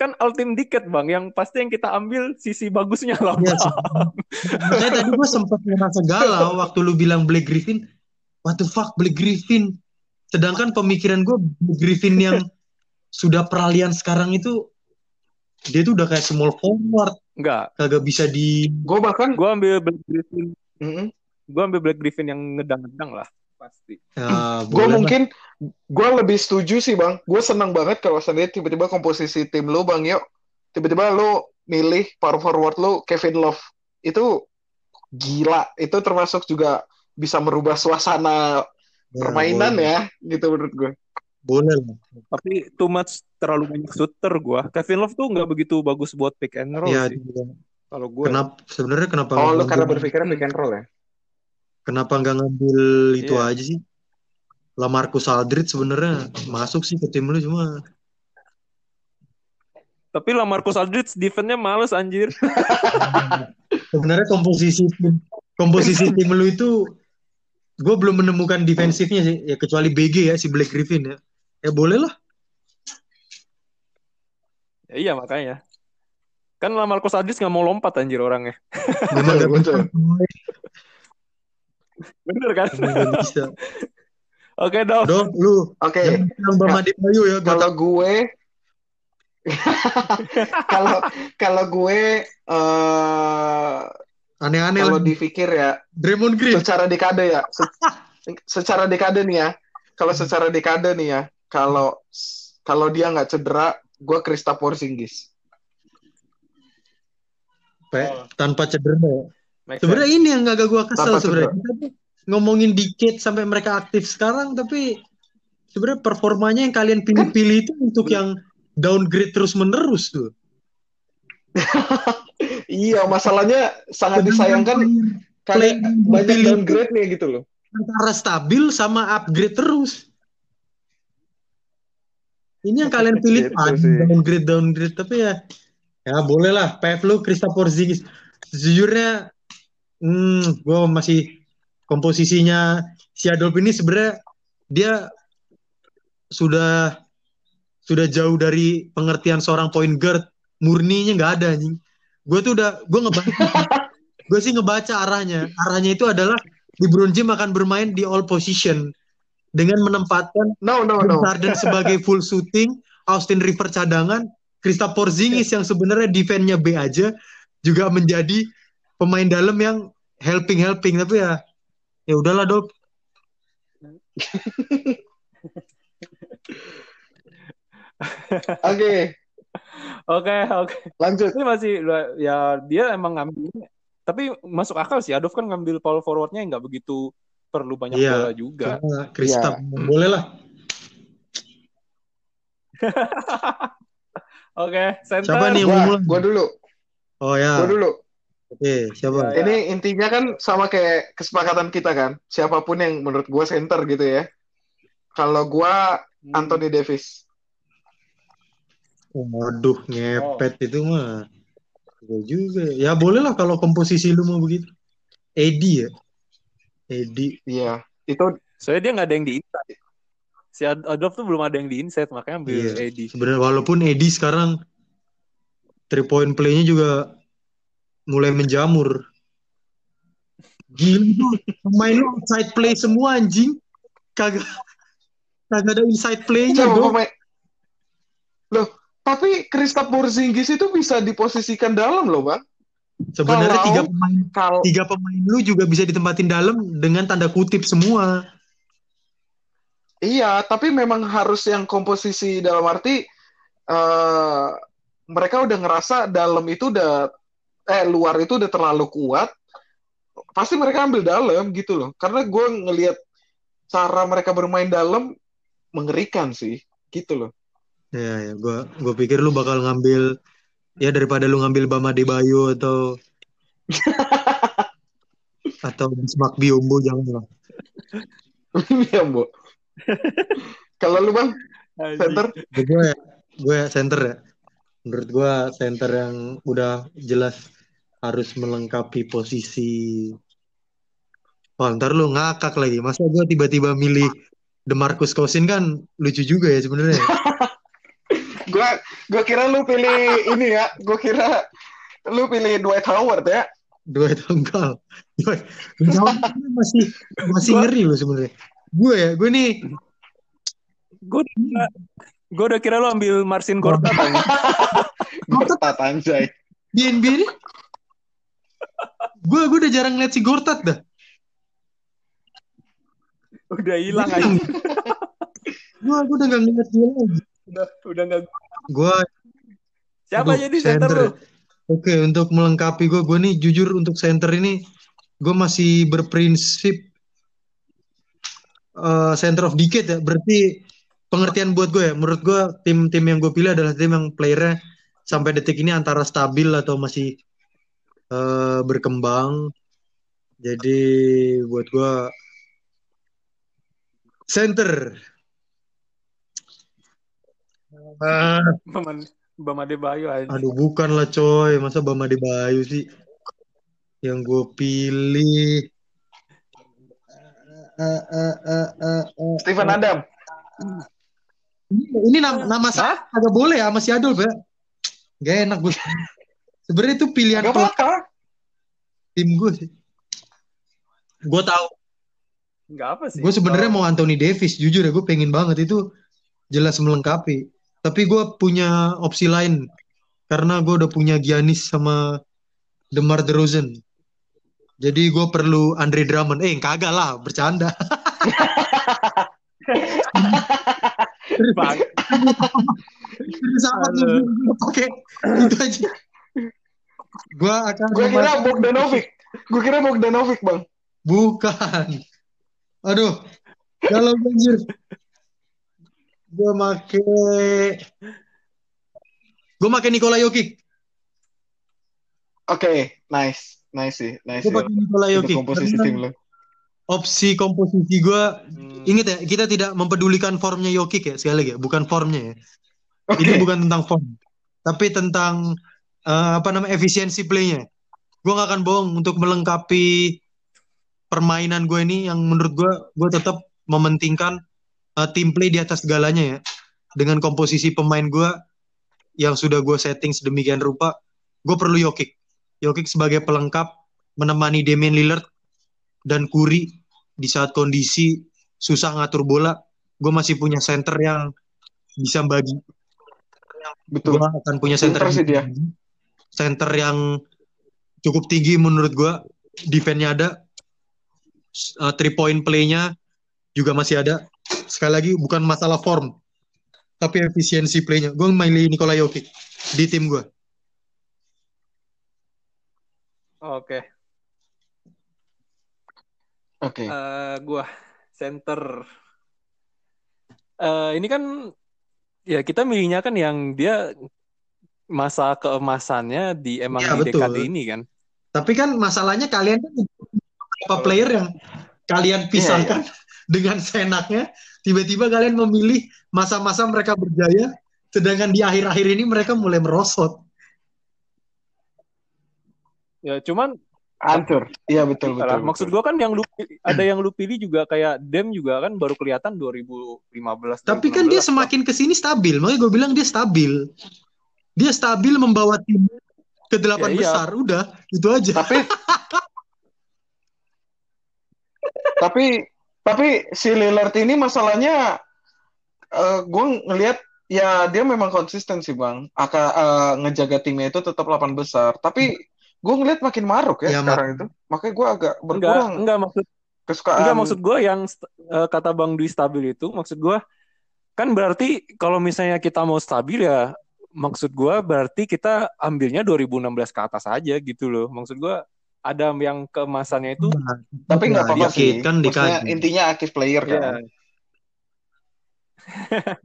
kan ultim diket bang, yang pasti yang kita ambil sisi bagusnya lah Iya sih. Makanya tadi gue sempat ngerasa galau waktu lu bilang Blake Griffin. What the fuck Blake Griffin? Sedangkan pemikiran gue Blake Griffin yang sudah peralihan sekarang itu dia tuh udah kayak small forward, Enggak, kagak bisa di Gue bahkan gue ambil Black Griffin Mm-mm. Gue ambil Black Griffin yang ngedang-ngedang lah pasti. Ya, *laughs* Gue boleh lah. mungkin gue lebih setuju sih bang. Gue senang banget kalau sendiri tiba-tiba komposisi tim lu bang yuk. Tiba-tiba lu milih power forward lu Kevin Love itu gila. Itu termasuk juga bisa merubah suasana Ya, permainan boleh. ya gitu menurut gue. Boleh lah. Tapi too much terlalu banyak shooter gue. Kevin Love tuh nggak begitu bagus buat pick and roll Ya, sih. juga. Kalau gue. kenapa sebenarnya kenapa Oh lu karena berpikirnya pick and roll ya? kenapa nggak ngambil itu Iya. aja sih? Lamarcus Aldridge sebenarnya masuk sih ke tim lu cuma Tapi lah Marcus Aldridge defense-nya males anjir. *laughs* sebenarnya komposisi tim komposisi tim lu itu gue belum menemukan defensifnya sih ya kecuali BG ya si Black Griffin ya ya boleh lah Ya, iya makanya. Kan lah Marcus Aldridge nggak mau lompat anjir orangnya. *laughs* memang Betul, bisa *laughs* Bener kan? Bisa Oke Dov. Dok lu Oke. Adebayo ya Kalau gue *laughs* kalau kalau gue eh aneh-aneh kalau dipikir ya Draymond Green secara dekade ya se- secara dekade nih ya kalau secara dekade nih ya kalau kalau dia nggak cedera gue Krista Porzingis. Pe, tanpa cedera. Ya. Sebenarnya ini yang agak gua kesel sebenarnya. ngomongin dikit sampai mereka aktif sekarang tapi sebenarnya performanya yang kalian pilih-pilih itu untuk yang downgrade terus menerus tuh. *laughs* Iya masalahnya sangat disayangkan karena banyak pilih- downgrade nih gitu loh. Antara stabil sama upgrade terus. Ini yang kalian pilih Gitu ah, downgrade downgrade tapi ya ya boleh lah PF lu Krista Porzingis. Sejujurnya hmm, gue masih komposisinya si Adolf ini sebenarnya dia sudah sudah jauh dari pengertian seorang point guard murninya nggak ada anjing. Gue tuh udah gue ngebaca *laughs* gue sih ngebaca arahnya. Arahnya itu adalah LeBron James akan bermain di all position dengan menempatkan no no no. Harden sebagai full shooting, Austin River cadangan, Krista Porzingis yang sebenarnya defense-nya B aja juga menjadi pemain dalam yang helping helping tapi ya ya udahlah dok. Oke. Oke, oke. lanjut. Ini masih ya dia emang ngambil tapi masuk akal sih. Adolf kan ngambil power forwardnya nggak begitu perlu banyak Iya. bola juga. Cuma Krista Iya. *laughs* boleh lah Oke, center. Siapa nih? gua mulai. gua dulu oh ya gua dulu oke siapa Ya. ini intinya kan sama kayak kesepakatan kita kan siapa pun yang menurut gua center gitu ya kalau gua Hmm. Anthony Davis waduh ngepet itu mah Gua juga ya boleh lah kalau komposisi lu mau begitu Edi ya Edi iya itu Soalnya dia nggak ada yang di inside. Si Ad- Adolf tuh belum ada yang di inside, makanya ambil Iya. Eddie. Sebenarnya walaupun Edi sekarang three point play-nya juga mulai menjamur. Gila tuh, pemain lu outside play semua anjing. Kagak kagak ada inside play-nya dong. pemain loh tapi Kristaps Porzingis itu bisa diposisikan dalam loh bang Sebenarnya Kalau- tiga pemain kalau tiga pemain lu juga bisa ditempatin dalam dengan tanda kutip semua. iya tapi memang harus yang komposisi dalam arti eh mereka udah ngerasa dalam itu udah eh luar itu udah terlalu kuat pasti mereka ambil dalam gitu loh. Karena gue ngelihat cara mereka bermain dalam mengerikan sih gitu loh. Ya, ya gua gua pikir lu bakal ngambil ya daripada lu ngambil Bama Debayo atau *laughs* atau Bismarck Biombo jangan lah. *laughs* Iya, Bu. Kalau lu Bang, center? gue ya, gue ya center ya. Menurut gue center yang udah jelas harus melengkapi posisi. Oh, ntar lu ngakak lagi. Masa gue tiba-tiba milih Demarcus Cousins kan lucu juga ya sebenarnya. *laughs* Gua gua kira lu pilih ini ya. Gua kira lu pilih Dwight Howard ya. Dua tanggal. Dua, masih masih ngeri loh sebenarnya. Gue ya, gue nih Gue udah, gue udah kira lo ambil Marcin Gortat. Gortat anjay. di NBA gue gue udah jarang lihat si Gortat dah. Udah hilang aja. Gue gue udah gak ngeliat dia lagi. Udah udah. Gue Siapa Aduh, jadi center center. lu? Oke, untuk melengkapi gue, gue nih jujur untuk center ini, gue masih berprinsip eh, center of decade ya. Berarti pengertian buat gue ya. Menurut gue tim-tim yang gue pilih adalah tim yang playernya sampai detik ini antara stabil atau masih eh, berkembang. Jadi buat gue center. Ah, Bam Adebayo aja. Aduh, bukan lah coy. Masa Bama Bayu sih? Yang gue pilih. Eh, eh, eh, eh, eh, Steven. Adam. Ini, ini nama, nama saya agak boleh ya, masih Adolf ya. Gak enak gue. Sebenarnya itu pilihan Gak apa-apa. tim gue sih. Gue tahu. Nggak apa sih. Gue sebenarnya mau Anthony Davis, jujur ya gue pengen banget itu jelas melengkapi. Tapi gue punya opsi lain karena gue udah punya Giannis sama DeMar DeRozan. Jadi gue perlu Andre Drummond. Eh kagak lah, bercanda. Bang, Sama pakai itu aja. Gue akan Gue kira memasang- Bogdanovic. Gue kira Bogdanovic, Bang. Bukan. Aduh, kalau banjir. Gue make Gue make Nikola Jokic. Oke, nice. Nice sih. Nice Gue sih. pakai Nikola Jokic. komposisi Karena tim lo. Opsi komposisi gue hmm, Ingat ya, kita tidak mempedulikan formnya Jokic ya, sekali lagi ya, bukan formnya ya. Ini Oke. bukan tentang form, tapi tentang eh, apa namanya efisiensi playnya. Gue gak akan bohong untuk melengkapi permainan gue ini yang menurut gue, gue tetap mementingkan eh, tim play di atas segalanya ya. Dengan komposisi pemain gue yang sudah gue setting sedemikian rupa, gue perlu Jokic. Jokic sebagai pelengkap menemani Damian Lillard dan Curry di saat kondisi susah ngatur bola, gue masih punya center yang bisa bagi. Betul. Gue akan punya center sih dia. center yang cukup tinggi menurut gue. Defense-nya ada, uh, three point play-nya juga masih ada. Sekali lagi bukan masalah form, tapi efisiensi play-nya. Gue milih Nikola Jokic di tim gue. Oke. Oke. Eh, gua center. Eh, ini kan ya kita milihnya kan yang dia masa keemasannya di emang Iya, di betul. dekade ini kan. Tapi kan masalahnya kalian kan beberapa player yang kalian pisahkan dengan senaknya, tiba-tiba kalian memilih masa-masa mereka berjaya, sedangkan di akhir-akhir ini mereka mulai merosot. Ya cuman Hancur. Iya betul betul. Salah. betul. Maksud gua kan yang lu ada yang lu pilih juga kayak Dem juga kan baru kelihatan 2015. Tapi kan dia 2016. semakin ke sini stabil, makanya gue bilang dia stabil. Dia stabil membawa tim ke delapan Ya, iya. besar, udah itu aja. tapi *laughs* tapi tapi si Lillard ini masalahnya gue ngelihat ya dia memang konsisten sih bang. Aka, eh, ngejaga timnya itu tetap 8 besar. Tapi gue ngelihat makin maruk ya, Ya, sekarang itu. Makanya gue agak enggak berkurang enggak maksud kesukaan enggak maksud gua yang eh, kata Bang Dwi stabil itu maksud gua kan berarti kalau misalnya kita mau stabil ya maksud gua berarti kita ambilnya 2016 ke atas aja gitu loh. Maksud gua ada yang keemasannya itu tapi nggak apa-apa Dikit, sih. kan Maksudnya intinya active player ya kan *laughs*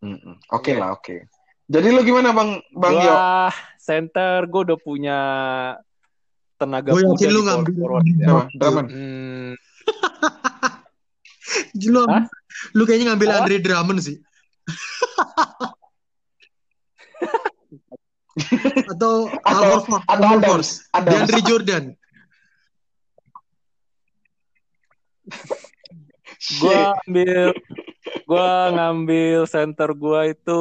Mm-mm. oke lah oke. Jadi lu gimana bang? Bang Yo? Center gua udah punya tenaga Gue yakin lu ngambil forward ya. Drummond *laughs* Hmm, Lu, kayaknya ngambil Apa? Andre Drummond sih. *laughs* atau Atau- Al Horford, atau Al. DeAndre Jordan. *laughs* gua ambil gua ngambil center gua itu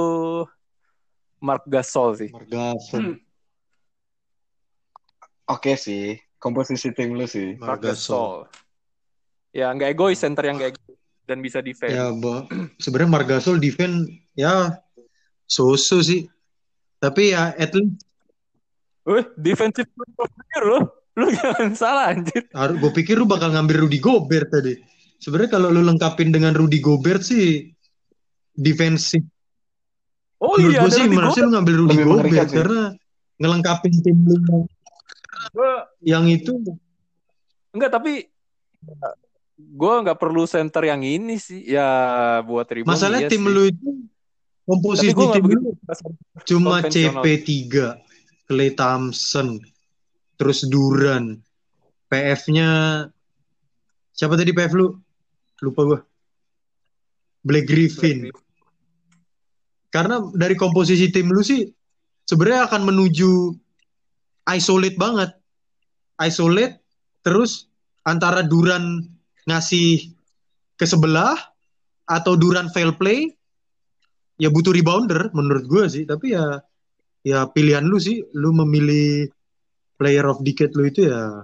Mark Gasol sih. Margasol. oke sih komposisi tim lu sih Mark Margasol. Gasol. Ya nggak egois center yang nggak egois dan bisa defense. Ya. Sebenarnya Margasol defense ya so-so sih. Tapi ya at least Wih, defensive player loh. Lu jangan salah anjir. gue pikir lu bakal ngambil Rudy Gobert tadi. sebenarnya kalau lu lengkapin dengan Rudy Gobert sih defensif. Oh Menurut iya, gue ada sih Rudy harusnya lu Gobert. ngambil Rudy Lebih Gobert sih. karena ngelengkapin tim lu yang, Gua- yang itu Enggak, tapi gue nggak perlu center yang ini sih. Ya buat rebound masalahnya iya tim sih. lu itu komposisi tim lu cuma konvensional. CP3, Klay Thompson, terus Duran, PF-nya siapa tadi PF lu? Lupa gua. Black Griffin. Karena dari komposisi tim lu sih sebenarnya akan menuju isolate banget. Isolate terus antara Duran ngasih ke sebelah atau Duran fail play ya butuh rebounder menurut gue sih tapi ya ya pilihan lu sih lu memilih player of decade lu itu ya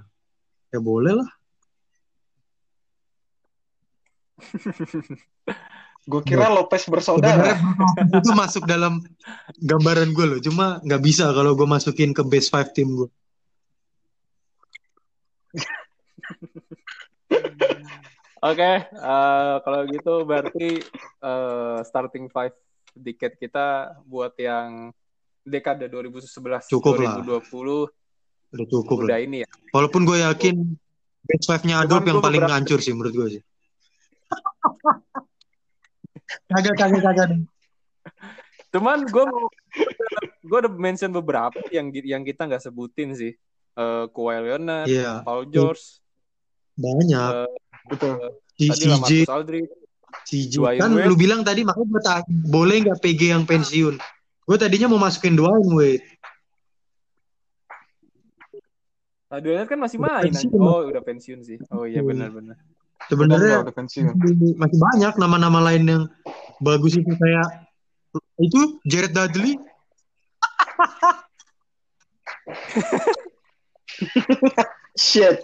ya boleh lah *laughs* Gue kira Lopez sebenarnya bersaudara. itu masuk dalam gambaran gue loh cuma nggak bisa kalau gue masukin ke base 5 tim gue *laughs* Oke, eh, kalau gitu berarti eh, starting five decade kita buat yang dekade 2011 Cukup lah. 2020 udah cukup udah lah ini ya. walaupun gue yakin base 5 nya Adobe Cuman yang paling beberapa- hancur sih menurut gue sih kagak kagak kagak Cuman gue mau gue udah mention beberapa yang yang kita nggak sebutin sih. Eh Kawhi Leonard, Iya Paul George, banyak eh, Betul. lah CJ. CJ kan Wade. lu bilang tadi makanya gue tanya boleh nggak PG yang pensiun gue tadinya mau masukin Dwayne Wade Nah, Leonard kan masih main. pensiun. Oh, udah pensiun sih. Oh iya benar-benar. sebenarnya Udah pensiun. masih banyak nama-nama lain yang bagus itu kayak itu Jared Dudley *laughs* Shit.